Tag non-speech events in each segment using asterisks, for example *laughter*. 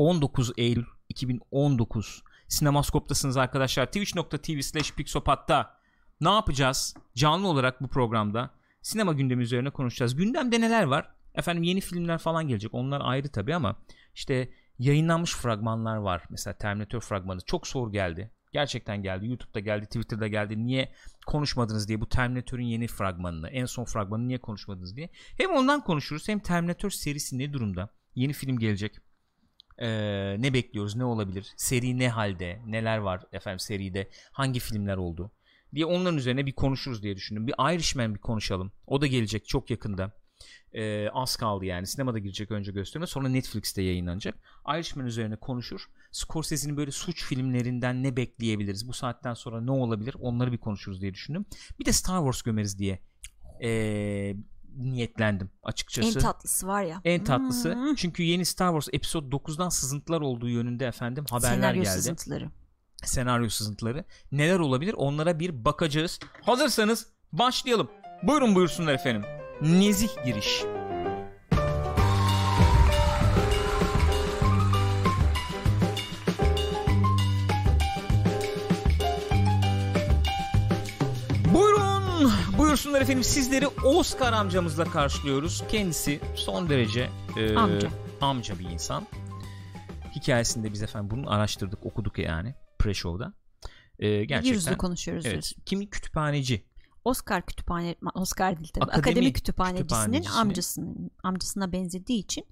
19 Eylül 2019 Sinemaskop'tasınız arkadaşlar. Twitch.tv slash Pixopat'ta ne yapacağız? Canlı olarak bu programda sinema gündemi üzerine konuşacağız. Gündemde neler var? Efendim yeni filmler falan gelecek. Onlar ayrı tabii ama işte yayınlanmış fragmanlar var. Mesela Terminator fragmanı çok soru geldi. Gerçekten geldi. YouTube'da geldi, Twitter'da geldi. Niye konuşmadınız diye bu Terminator'ın yeni fragmanını, en son fragmanını niye konuşmadınız diye. Hem ondan konuşuruz hem Terminator serisi ne durumda? Yeni film gelecek. Ee, ne bekliyoruz? Ne olabilir? Seri ne halde? Neler var efendim seride? Hangi filmler oldu? diye onların üzerine bir konuşuruz diye düşündüm. Bir Irishman bir konuşalım. O da gelecek çok yakında. Ee, az kaldı yani. Sinemada girecek önce gösterime sonra Netflix'te yayınlanacak. Irishman üzerine konuşur. Scorsese'nin böyle suç filmlerinden ne bekleyebiliriz? Bu saatten sonra ne olabilir? Onları bir konuşuruz diye düşündüm. Bir de Star Wars gömeriz diye ee, niyetlendim açıkçası. En tatlısı var ya. En tatlısı. Hmm. Çünkü yeni Star Wars Episode 9'dan sızıntılar olduğu yönünde efendim haberler Senaryo geldi. sızıntıları. Senaryo sızıntıları. Neler olabilir? Onlara bir bakacağız. Hazırsanız başlayalım. Buyurun buyursunlar efendim. Nezih giriş. Buyurun, buyursunlar efendim. Sizleri Oscar amcamızla karşılıyoruz. Kendisi son derece e, Amca. amca bir insan. Hikayesinde biz efendim bunu araştırdık, okuduk yani pre-show'da. E, gerçekten. Yüzlü konuşuyoruz. Evet. Kimi kütüphaneci. Oscar kütüphane Oscar değil tabii. Akademi Akademi, kütüphanecisinin kütüphanecisinin- amcasının amcasına benzediği için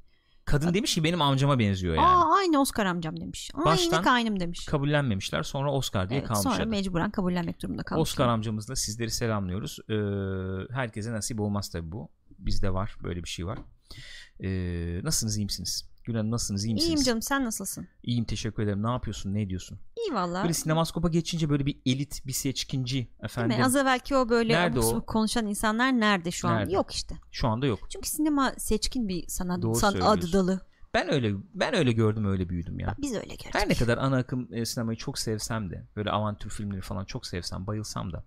Kadın demiş ki benim amcama benziyor yani. aa aynı Oscar amcam demiş. Baştan Aynı kaynım demiş. Kabullenmemişler. Sonra Oscar diye Evet, kalmış. sonra adı. mecburen kabullenmek durumunda kalmış. Oscar amcamızla sizleri selamlıyoruz. Ee, herkese nasip olmaz tabii bu. Bizde var. Böyle bir şey var. Ee, nasılsınız? iyi misiniz? Gül Hanım nasılsınız? iyi misiniz? İyiyim canım sen nasılsın? İyiyim teşekkür ederim. Ne yapıyorsun? Ne ediyorsun? İyi valla. Böyle sinemaskopa geçince böyle bir elit, bir seçkinci Değil efendim. mi? Az evvelki o böyle Nerede o? konuşan insanlar nerede şu an? Nerede? Yok işte. Şu anda yok. Çünkü sinema seçkin bir sanat, Doğru sanat adı dalı. Ben öyle ben öyle gördüm, öyle büyüdüm ya. Biz öyle gördük. Her ne kadar ana akım e, sinemayı çok sevsem de böyle avantür filmleri falan çok sevsem bayılsam da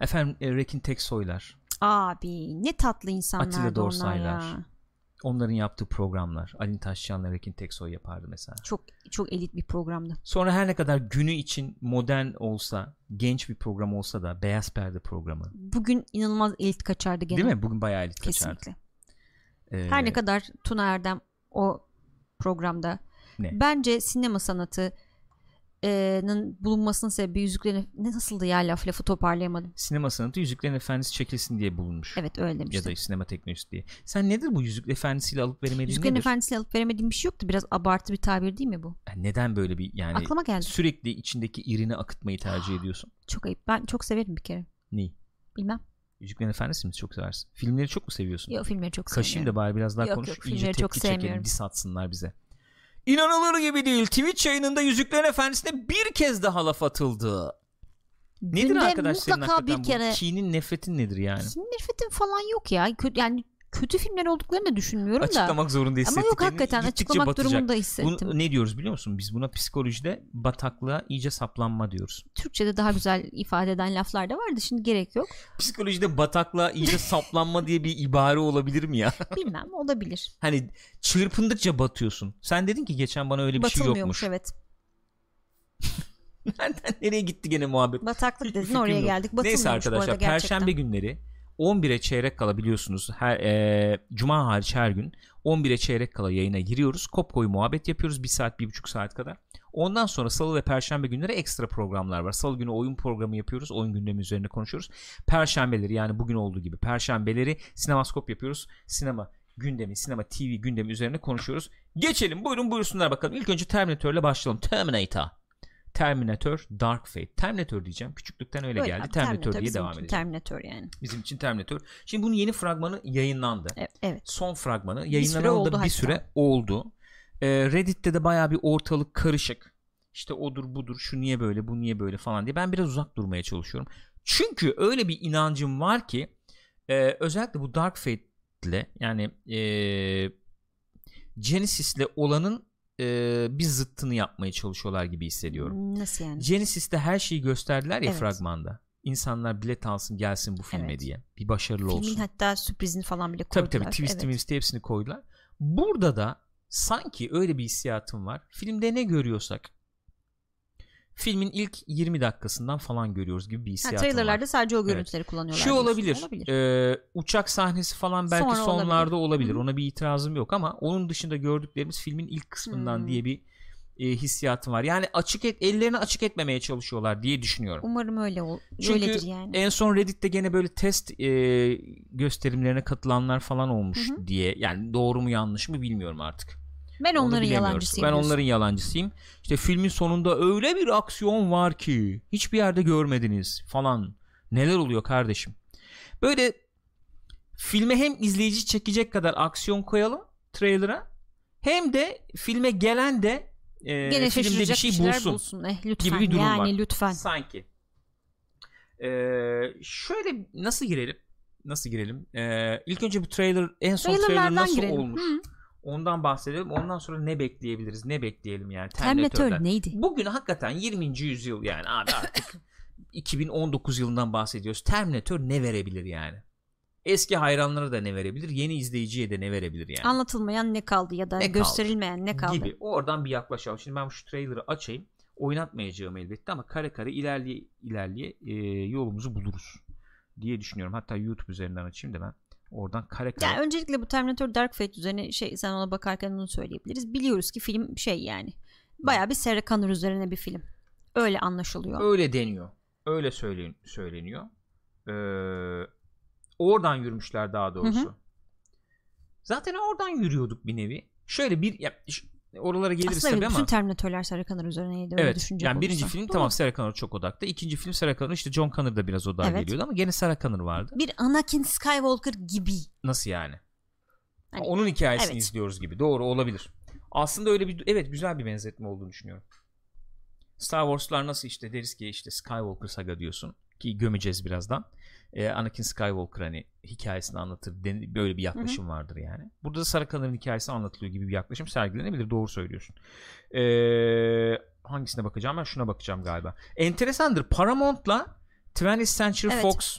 efendim e, Rekin Teksoylar Abi ne tatlı insanlardı Atilla Dorsaylar. ya. Onların yaptığı programlar Alin Taşcan'la Rekin Teksoy yapardı mesela. Çok çok elit bir programdı. Sonra her ne kadar günü için modern olsa genç bir program olsa da Beyaz Perde programı Bugün inanılmaz elit kaçardı gene. değil mi? Bugün bayağı elit kaçardı. Kesinlikle. Ee, Her ne kadar Tuna Erdem o programda Ne? bence sinema sanatı e, nın bulunmasının sebebi yüzüklerin ne nasıldı ya laf lafı toparlayamadım. sinema sanatı Yüzüklerin Efendisi çekilsin diye bulunmuş. Evet öyle Ya demiştim. da sinema teknolojisi diye. Sen nedir bu Yüzüklerin Efendisi'yle alıp veremediğin Yüzüklerin nedir? Efendisi'yle alıp veremediğim bir şey yoktu. Biraz abartı bir tabir değil mi bu? Yani neden böyle bir yani Aklıma geldi. sürekli içindeki irini akıtmayı tercih ediyorsun? *gasps* Çok ayıp. Ben çok severim bir kere. Neyi? Bilmem. Yüzüklerin Efendisi mi çok seversin? Filmleri çok mu seviyorsun? Yok filmleri çok Kaşıyım sevmiyorum. da bari biraz daha Yok, konuş. yok, filmleri çok tepki çekelim. sevmiyorum. Dis atsınlar bize. İnanılır gibi değil. Twitch yayınında Yüzüklerin Efendisi'ne bir kez daha laf atıldı. Nedir Günde arkadaş senin hakikaten bir kere bu kinin nefretin nedir yani? Nefretim falan yok ya. Yani kötü filmler olduklarını da düşünmüyorum da. Açıklamak zorunda Ama hissettik. yok hakikaten açıklamak batacak. durumunda hissettim. Bunu ne diyoruz biliyor musun? Biz buna psikolojide bataklığa iyice saplanma diyoruz. Türkçe'de daha güzel ifade eden laflar da vardı. Şimdi gerek yok. Psikolojide bataklığa iyice saplanma diye bir ibare olabilir mi ya? *laughs* Bilmem olabilir. Hani çırpındıkça batıyorsun. Sen dedin ki geçen bana öyle bir şey yokmuş. evet. *laughs* Nereden nereye gitti gene muhabbet? Bataklık dedin oraya yok. geldik. Batılmıyormuş Neyse bu arkadaşlar arada gerçekten. perşembe günleri 11'e çeyrek kala biliyorsunuz her e, cuma hariç her gün 11'e çeyrek kala yayına giriyoruz. Kopkoyu muhabbet yapıyoruz bir saat bir buçuk saat kadar. Ondan sonra salı ve perşembe günleri ekstra programlar var. Salı günü oyun programı yapıyoruz. Oyun gündemi üzerine konuşuyoruz. Perşembeleri yani bugün olduğu gibi perşembeleri sinemaskop yapıyoruz. Sinema gündemi, sinema TV gündemi üzerine konuşuyoruz. Geçelim buyurun buyursunlar bakalım. İlk önce Terminator'la başlayalım. Terminator. Terminator Dark Fate. Terminator diyeceğim. Küçüklükten öyle, Öyle geldi. abi, Terminator, diye bizim devam edeceğim. Terminator yani. Bizim için Terminator. Şimdi bunun yeni fragmanı yayınlandı. Evet. evet. Son fragmanı süre yayınlanalı oldu bir süre oldu. Ee, Reddit'te de baya bir ortalık karışık. İşte odur budur şu niye böyle bu niye böyle falan diye. Ben biraz uzak durmaya çalışıyorum. Çünkü öyle bir inancım var ki e, özellikle bu Dark Fate'le yani e, Genesis'le olanın e, bir zıttını yapmaya çalışıyorlar gibi hissediyorum. Nasıl yani? Genesis'te her şeyi gösterdiler ya Evet. fragmanda. İnsanlar bilet alsın gelsin bu filme Evet. diye. Bir başarılı Filmin olsun. hatta sürprizini falan bile Tabii koydular. tabii twist evet. twist hepsini koydular. Burada da sanki öyle bir hissiyatım var. Filmde ne görüyorsak filmin ilk 20 dakikasından falan görüyoruz gibi bir Ha, hissiyatım var. trailerlarda sadece o görüntüleri kullanıyorlar. Şu diyorsun. olabilir. Olabilir. Ee, uçak sahnesi falan belki Sonra sonlarda olabilir. olabilir. Hı hı. Ona bir itirazım yok ama onun dışında gördüklerimiz filmin ilk kısmından Hmm. diye bir e, hissiyatım var. Yani açık et ellerini açık etmemeye çalışıyorlar diye düşünüyorum. Umarım öyle ol. Çünkü öyledir yani. en son Reddit'te gene böyle test e, gösterimlerine katılanlar falan olmuş Hı hı. diye. Yani doğru mu yanlış mı bilmiyorum artık. Ben onların yalancısıyım. Ben diyorsun. onların yalancısıyım. İşte filmin sonunda öyle bir aksiyon var ki hiçbir yerde görmediniz falan. Neler oluyor kardeşim? Böyle filme hem izleyici çekecek kadar aksiyon koyalım trailer'a hem de filme gelen de e, Gene filmde bir şey bulsun. bulsun. Eh, lütfen. gibi bir durum yani var. lütfen. Sanki. Ee, şöyle nasıl girelim? Nasıl girelim? Ee, ilk önce bu trailer en son trailer nasıl girelim. olmuş? Hı. Ondan bahsedelim. Ondan sonra ne bekleyebiliriz? Ne bekleyelim yani Terminator neydi? Bugün hakikaten 20. yüzyıl yani abi artık *laughs* 2019 yılından bahsediyoruz. Terminator ne verebilir yani? Eski hayranlara da ne verebilir? Yeni izleyiciye de ne verebilir yani? Anlatılmayan ne kaldı ya da Ne kaldı? gösterilmeyen ne kaldı? gibi. Oradan bir yaklaşalım. Şimdi ben şu trailer'ı açayım. Oynatmayacağım elbette ama kare kare ilerleye ilerleye e, yolumuzu buluruz diye düşünüyorum. Hatta YouTube üzerinden açayım da ben oradan kare kare. Ya öncelikle bu Terminator Dark Fate üzerine şey sen ona bakarken onu söyleyebiliriz. Biliyoruz ki film şey yani. Bayağı bir Sarah Connor üzerine bir film. Öyle anlaşılıyor. Öyle deniyor. Öyle söylen söyleniyor. Ee, oradan yürümüşler daha doğrusu. Hı hı. Zaten oradan yürüyorduk bir nevi. Şöyle bir ya, oralara geliriz Aslında tabii bütün ama. Terminator'lar Sarah Connor üzerineydi. Evet. düşünecek Yani birinci olursan. film Doğru. tamam Sarah Connor çok odakta. İkinci film Sarah Connor işte John Connor da biraz odağa Evet. geliyordu ama gene Sarah Connor vardı. Bir Anakin Skywalker gibi. Nasıl yani? Hani- Onun hikayesini Evet. izliyoruz gibi. Doğru olabilir. Aslında öyle bir evet güzel bir benzetme olduğunu düşünüyorum. Star Wars'lar nasıl işte deriz ki işte Skywalker saga diyorsun ki gömeceğiz birazdan. Ee, Anakin Skywalker hani hikayesini anlatır den- böyle bir yaklaşım vardır yani. Burada da Sarah Connor'ın hikayesi anlatılıyor gibi bir yaklaşım sergilenebilir. Doğru söylüyorsun. Ee, hangisine bakacağım ben? Şuna bakacağım galiba. Enteresandır. Paramount'la 20th Century Evet. Fox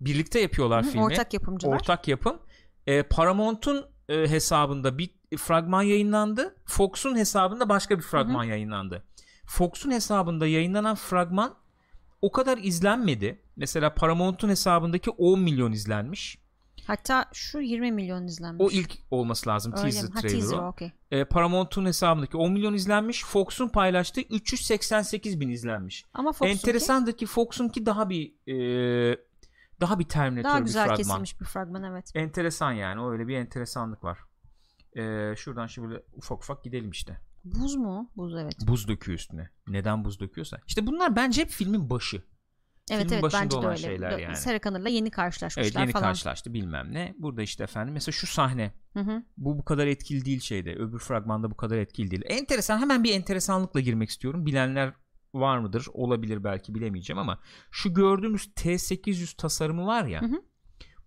birlikte yapıyorlar Hı, filmi. Ortak yapımcılar. Ortak yapım. E, Paramount'un e, hesabında bir fragman yayınlandı. Fox'un hesabında başka bir fragman yayınlandı. Fox'un hesabında yayınlanan fragman o kadar izlenmedi. Mesela Paramount'un hesabındaki 10 milyon izlenmiş. Hatta şu 20 milyon izlenmiş. O ilk olması lazım Öyle teaser mi? Ha, teaser o. okey. E, Paramount'un hesabındaki 10 milyon izlenmiş. Fox'un paylaştığı 388 bin izlenmiş. Ama Fox'unki Enteresandır ki Fox'unki daha bir e, daha bir Terminator daha bir güzel fragman. kesilmiş bir fragman evet. Enteresan yani öyle bir enteresanlık var. Ee, şuradan şimdi böyle ufak ufak gidelim işte. Buz mu? Buz evet. Buz döküyor üstüne. Neden buz döküyorsa. İşte bunlar bence hep filmin başı. Evet Filmin evet başında bence de olan öyle. şeyler yani. Sarah Connor'la yeni karşılaşmışlar Evet yeni falan. karşılaştı bilmem ne. Burada işte efendim mesela şu sahne Hı hı. bu bu kadar etkili değil şeyde. Öbür fragmanda bu kadar etkili değil. Enteresan hemen bir enteresanlıkla girmek istiyorum. Bilenler var mıdır? Olabilir belki bilemeyeceğim ama şu gördüğümüz T800 tasarımı var ya. Hı hı.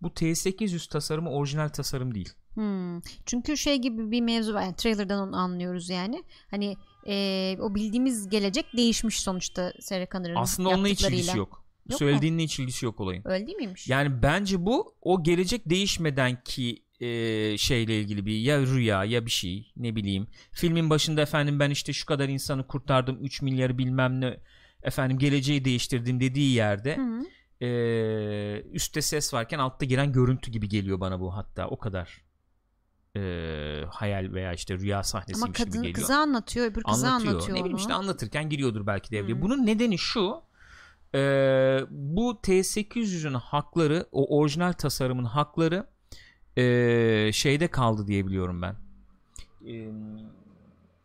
Bu T800 tasarımı orijinal tasarım değil. Hmm. Çünkü şey gibi bir mevzu var. Yani trailer'dan onu anlıyoruz yani. Hani eee, o bildiğimiz gelecek değişmiş sonuçta Sarah Connor'ın Aslında onunla hiç ilgisi yok. Mu? Söylediğinle hiç ilgisi yok olayın. Öyle miymiş? Yani bence bu o gelecek değişmeden ki e, şeyle ilgili bir ya rüya ya bir şey ne bileyim. Filmin başında efendim ben işte şu kadar insanı kurtardım 3 milyarı bilmem ne efendim geleceği değiştirdim dediği yerde Hı hı. e, üstte ses varken altta giren görüntü gibi geliyor bana bu hatta o kadar e, hayal veya işte rüya sahnesiymiş Ama gibi kadın geliyor. kıza anlatıyor, öbür kıza anlatıyor. anlatıyor, ne bileyim onu. işte anlatırken giriyordur belki devreye. Bunun nedeni şu. E, bu T800'ün hakları, o orijinal tasarımın hakları e, şeyde kaldı diye biliyorum ben. E,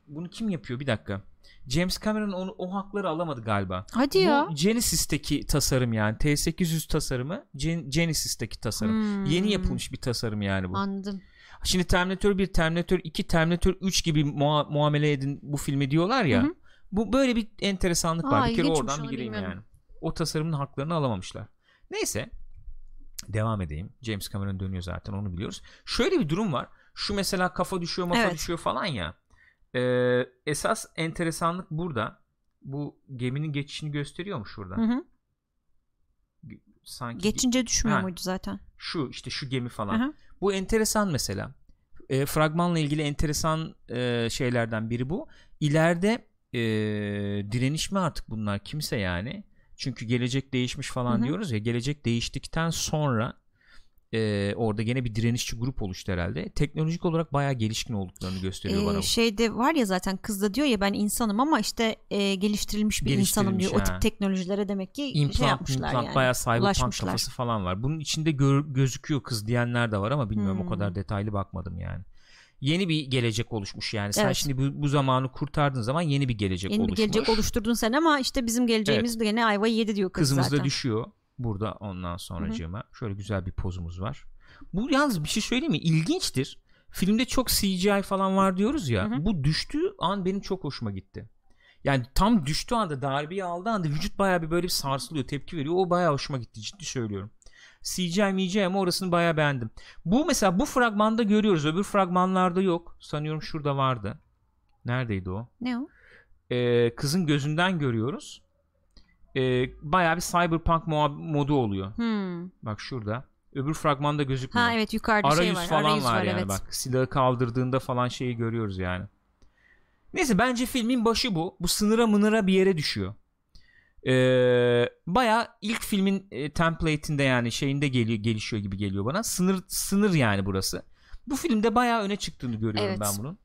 bunu kim yapıyor? Bir dakika. James Cameron onu, o hakları alamadı galiba. Hadi ya. Bu Genesis'teki tasarım yani T800 tasarımı Gen- Genesis'teki tasarım. Hmm. Yeni yapılmış bir tasarım yani bu. Anladım. Şimdi Terminator 1, Terminator 2, Terminator 3 gibi mua- muamele edin bu filmi diyorlar ya. Hı hı. Bu böyle bir enteresanlık Aa, var. Bir kere oradan bir gireyim bilmiyordum. yani. O tasarımın haklarını alamamışlar. Neyse. Devam edeyim. James Cameron dönüyor zaten onu biliyoruz. Şöyle bir durum var. Şu mesela kafa düşüyor mafa Evet. düşüyor falan ya. Ee, esas enteresanlık burada. Bu geminin geçişini gösteriyor mu şurada? Hı hı. Sanki Geçince düşmüyor Ha. muydu zaten? şu işte şu gemi falan. Hı hı. Bu enteresan mesela. e, fragmanla ilgili enteresan e, şeylerden biri bu. İleride e, direniş mi artık bunlar kimse yani. Çünkü gelecek değişmiş falan Hı hı. diyoruz ya. Gelecek değiştikten sonra e, orada gene bir direnişçi grup oluştu herhalde. Teknolojik olarak bayağı gelişkin olduklarını gösteriyor Ee, bana. bu. şeyde var ya zaten kız da diyor ya ben insanım ama işte e, geliştirilmiş bir insanım diyor. O Geliştirilmiş, ha. tip teknolojilere demek ki şey implant, yapmışlar implant yani. bayağı cyberpunk kafası falan var. Bunun içinde gör- gözüküyor kız diyenler de var ama bilmiyorum o Hmm. kadar detaylı bakmadım yani. Yeni bir gelecek oluşmuş yani. Sen Evet. şimdi bu, bu zamanı kurtardığın zaman yeni bir gelecek Yeni bir oluşmuş. gelecek oluşturdun sen ama işte bizim geleceğimiz de gene ayvayı yedi diyor kız Kızımız zaten. da düşüyor burada ondan sonracığıma. Şöyle güzel bir pozumuz var. Bu yalnız bir şey söyleyeyim mi? İlginçtir. Filmde çok CGI falan var diyoruz ya. Hı hı. Bu düştüğü an benim çok hoşuma gitti. Yani tam düştüğü anda darbeyi aldığı anda vücut bayağı bir böyle bir sarsılıyor tepki veriyor. O bayağı hoşuma gitti ciddi söylüyorum. CGI MGI ama orasını bayağı beğendim. Bu mesela bu fragmanda görüyoruz. Öbür fragmanlarda yok. Sanıyorum şurada vardı. Neredeydi o? Ne o? Ee, kızın gözünden görüyoruz. Ee, bayağı bir cyberpunk modu oluyor. Hmm. Bak şurada. Öbür fragmanda gözükmüyor. Ha evet yukarıda Arayüz şey var. falan Arayüz var, var, yani evet. bak. Silahı kaldırdığında falan şeyi görüyoruz yani. Neyse bence filmin başı bu. Bu sınıra mınıra bir yere düşüyor. Ee, Baya ilk filmin e, template'inde yani şeyinde geliyor gelişiyor gibi geliyor bana. Sınır sınır yani burası. Bu filmde baya öne çıktığını görüyorum Evet. ben bunun.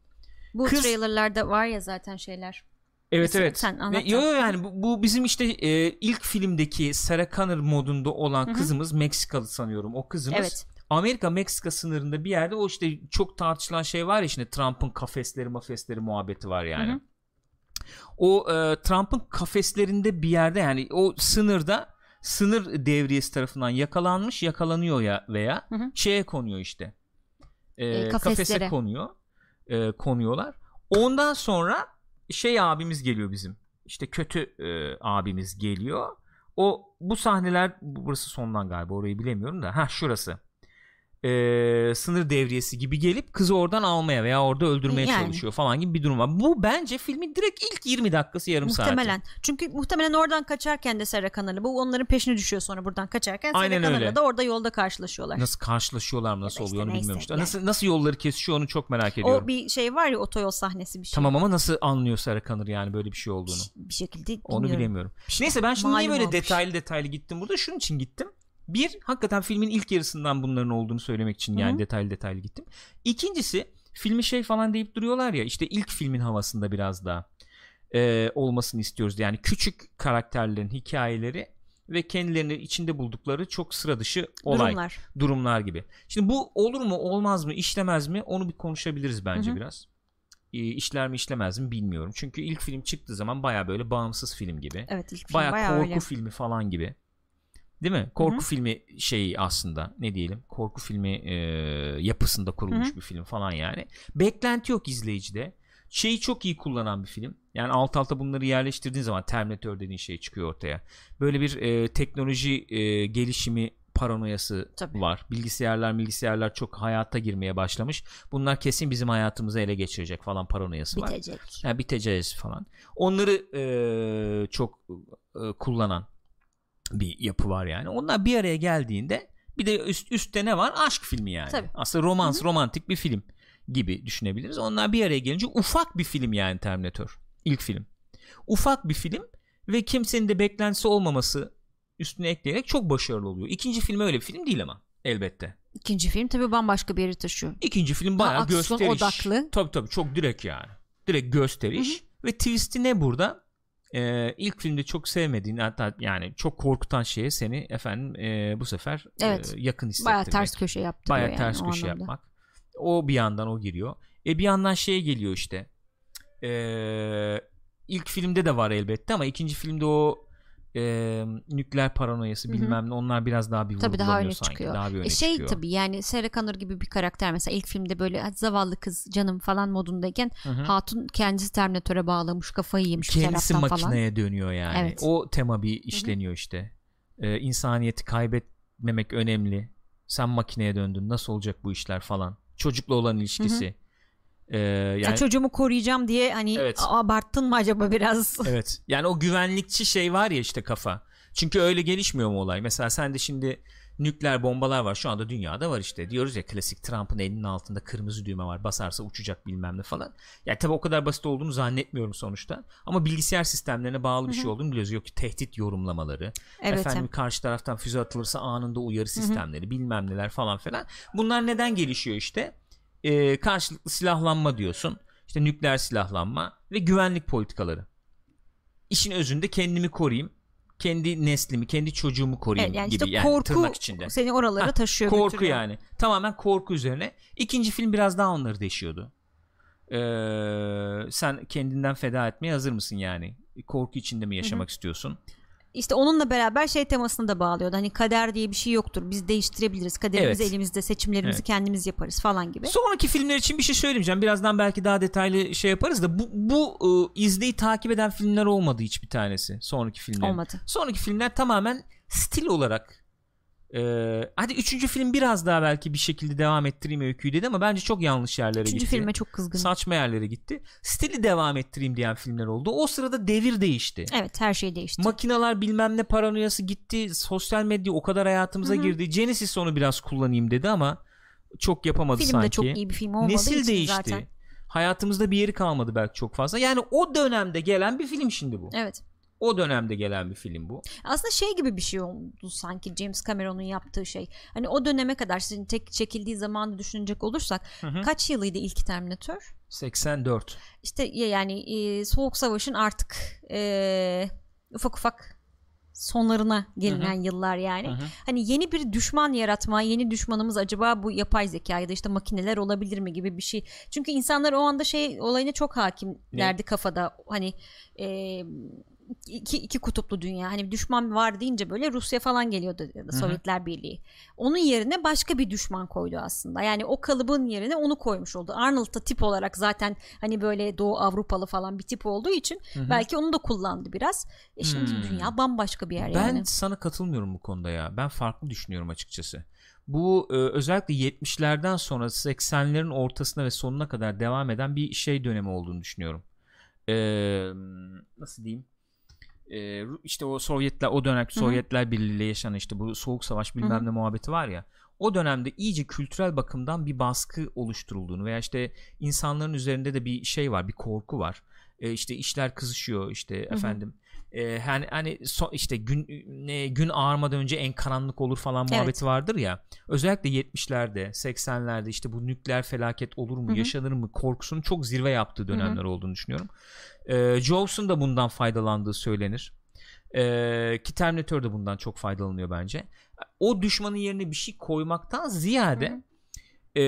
Bu Kız- trailerlarda var ya zaten şeyler. Evet evet. sen Ve- anlat yo, yo, yani bu, bu bizim işte e, ilk filmdeki Sarah Connor modunda olan hı. kızımız Meksikalı sanıyorum. O kızımız Evet. Amerika Meksika sınırında bir yerde o işte çok tartışılan şey var ya şimdi Trump'ın kafesleri mafesleri muhabbeti var yani. Hı hı. O e, Trump'ın kafeslerinde bir yerde yani o sınırda sınır devriyesi tarafından yakalanmış yakalanıyor ya veya Hı hı. şeye konuyor işte. E, E, kafese konuyor. E, konuyorlar. Ondan sonra şey abimiz geliyor bizim. İşte kötü e, abimiz geliyor. O bu sahneler burası sondan galiba orayı bilemiyorum da. Ha şurası. E, sınır devriyesi gibi gelip kızı oradan almaya veya orada öldürmeye Yani. çalışıyor falan gibi bir durum var. Bu bence filmin direkt ilk 20 dakikası yarım saati. Muhtemelen. Çünkü muhtemelen oradan kaçarken de Sarah Connor'la bu onların peşine düşüyor sonra buradan kaçarken Aynen Sarah Connor'la öyle. da orada yolda karşılaşıyorlar. Nasıl karşılaşıyorlar mı nasıl işte oluyor onu bilmiyorum işte. yani. Nasıl nasıl yolları kesişiyor onu çok merak ediyorum. O bir şey var ya otoyol sahnesi bir şey. Tamam ama nasıl anlıyor Sarah Connor yani böyle bir şey olduğunu? Bir şekilde Onu bilmiyorum. bilemiyorum. Neyse ben şimdi niye böyle olmuş. detaylı detaylı gittim burada? Şunun için gittim. Bir, hakikaten filmin ilk yarısından bunların olduğunu söylemek için yani Hı hı. detaylı detaylı gittim. İkincisi, filmi şey falan deyip duruyorlar ya işte ilk filmin havasında biraz daha e, olmasını istiyoruz. Yani küçük karakterlerin hikayeleri ve kendilerini içinde buldukları çok sıra dışı olay Durumlar. durumlar gibi. Şimdi bu olur mu olmaz mı işlemez mi onu bir konuşabiliriz bence Hı hı. biraz. İşler mi işlemez mi bilmiyorum. Çünkü ilk film çıktığı zaman baya böyle bağımsız film gibi. Evet ilk film Baya bayağı korku öyle. filmi falan gibi. Değil mi? Korku Hı hı. filmi şeyi aslında ne diyelim korku filmi e, yapısında kurulmuş Hı hı. bir film falan yani. Beklenti yok izleyicide. Şeyi çok iyi kullanan bir film. Yani alt alta bunları yerleştirdiğin zaman Terminator dediğin şey çıkıyor ortaya. Böyle bir e, teknoloji e, gelişimi paranoyası Tabii. var. Bilgisayarlar bilgisayarlar çok hayata girmeye başlamış. Bunlar kesin bizim hayatımızı ele geçirecek falan paranoyası var. Bitecek. Ha, biteceğiz falan. Onları e, çok e, kullanan bir yapı var yani. Onlar bir araya geldiğinde bir de üst, üstte ne var? Aşk filmi yani. Tabii. Aslında romans, romantik bir film gibi düşünebiliriz. Onlar bir araya gelince ufak bir film yani Terminator. İlk film. Ufak bir film ve kimsenin de beklentisi olmaması üstüne ekleyerek çok başarılı oluyor. İkinci film öyle bir film değil ama elbette. İkinci film tabii bambaşka bir yere taşıyor. İkinci film bayağı aksiyon gösteriş. odaklı. Tabii tabii çok direkt yani. Direkt gösteriş. Ve twisti ne burada? Ee, ilk filmde çok sevmediğin hatta yani çok korkutan şeye seni efendim e, bu sefer e, Evet. yakın hissettirmek. Bayağı ters köşe yaptırıyor Bayağı yani ters köşe anlamda. yapmak. O bir yandan o giriyor. E bir yandan şeye geliyor işte. Ee, ilk filmde de var elbette ama ikinci filmde o e, nükleer paranoyası Hı hı. bilmem ne onlar biraz daha bir Tabii daha öne sanki. çıkıyor. Daha bir öne E şey çıkıyor. tabii yani Sarah Connor gibi bir karakter mesela ilk filmde böyle "Hadi zavallı kız canım falan modundayken Hı hı. Hatun kendisi Terminator'a bağlamış kafayı yemiş kendisi taraftan falan. makineye dönüyor yani. Evet. O tema bir işleniyor işte. Ee, insaniyeti kaybetmemek önemli. Sen makineye döndün. Nasıl olacak bu işler falan. Çocukla olan ilişkisi. Ee, Ya yani çocuğumu koruyacağım diye hani Evet. abarttın mı acaba biraz? *laughs* evet. Yani o güvenlikçi şey var ya işte kafa. Çünkü öyle gelişmiyor mu olay? Mesela sen de şimdi nükleer bombalar var şu anda dünyada var işte diyoruz ya klasik Trump'ın elinin altında kırmızı düğme var basarsa uçacak bilmem ne falan yani tabi o kadar basit olduğunu zannetmiyorum sonuçta ama bilgisayar sistemlerine bağlı bir şey olduğunu biliyoruz yok ki tehdit yorumlamaları Evet. efendim karşı taraftan füze atılırsa anında uyarı sistemleri bilmem neler falan filan bunlar neden gelişiyor işte Ee, karşılıklı silahlanma diyorsun. İşte nükleer silahlanma ve güvenlik politikaları. İşin özünde kendimi koruyayım kendi neslimi kendi çocuğumu koruyayım Evet, yani gibi işte yani korku tırnak içinde. seni oralara Ha, taşıyor korku götürüyor. yani. Tamamen korku üzerine. İkinci film biraz daha onları deşiyordu. Ee, sen kendinden feda etmeye hazır mısın yani? Korku içinde mi yaşamak istiyorsun İşte onunla beraber şey temasını da bağlıyordu. Hani kader diye bir şey yoktur. Biz değiştirebiliriz. Kaderimizi Evet. elimizde, seçimlerimizi Evet. kendimiz yaparız falan gibi. Sonraki filmler için bir şey söylemeyeceğim. Birazdan belki daha detaylı şey yaparız da bu, bu ıı, izleyi takip eden filmler olmadı hiçbir tanesi. Sonraki filmler. Olmadı. Sonraki filmler tamamen stil olarak e, hadi üçüncü film biraz daha belki bir şekilde devam ettireyim öyküyü dedi ama bence çok yanlış yerlere Üçüncü gitti. filme çok kızgın. Saçma yerlere gitti. Stili devam ettireyim diyen filmler oldu. O sırada devir değişti. Evet her şey değişti. Makinalar bilmem ne paranoyası gitti. Sosyal medya o kadar hayatımıza girdi. Genesis onu biraz kullanayım dedi ama çok yapamadı film sanki. de çok iyi bir film olmadığı Nesil için değişti. zaten. Hayatımızda bir yeri kalmadı belki çok fazla. Yani o dönemde gelen bir film şimdi bu. Evet. O dönemde gelen bir film bu. Aslında şey gibi bir şey oldu sanki James Cameron'un yaptığı şey. Hani o döneme kadar sizin tek çekildiği zamanı düşünecek olursak hı. kaç yılıydı ilk Terminator? 84. İşte ya- yani e, Soğuk Savaş'ın artık e, ufak ufak sonlarına gelinen yıllar yani. Hı hı. Hani yeni bir düşman yaratma, yeni düşmanımız acaba bu yapay zeka ya da işte makineler olabilir mi gibi bir şey. Çünkü insanlar o anda şey olayına çok hakimlerdi kafada. Hani e, iki, iki kutuplu dünya. Hani düşman var deyince böyle Rusya falan geliyordu ya da. Sovyetler Birliği. Onun yerine başka bir düşman koydu aslında. Yani o kalıbın yerine onu koymuş oldu. Arnold da tip olarak zaten hani böyle Doğu Avrupalı falan bir tip olduğu için belki onu da kullandı biraz. E şimdi Hmm. dünya bambaşka bir yer Ben yani. sana katılmıyorum bu konuda ya. Ben farklı düşünüyorum açıkçası. Bu e, özellikle 70'lerden sonra 80'lerin ortasına ve sonuna kadar devam eden bir şey dönemi olduğunu düşünüyorum. E, nasıl diyeyim? E, işte o Sovyetler o dönem Sovyetler Birliği yaşanan işte bu soğuk savaş bilmem ne muhabbeti var ya. O dönemde iyice kültürel bakımdan bir baskı oluşturulduğunu veya işte insanların üzerinde de bir şey var, bir korku var. E, işte işler kızışıyor işte efendim. E, hani hani so- işte gün ne, gün ağarmadan önce en karanlık olur falan Evet. muhabbeti vardır ya. Özellikle 70'lerde, 80'lerde işte bu nükleer felaket olur mu, Hı hı. yaşanır mı korkusunun çok zirve yaptığı dönemler olduğunu düşünüyorum. E, Jaws'un da bundan faydalandığı söylenir. E, ki Terminator da bundan çok faydalanıyor bence. O düşmanın yerine bir şey koymaktan ziyade e,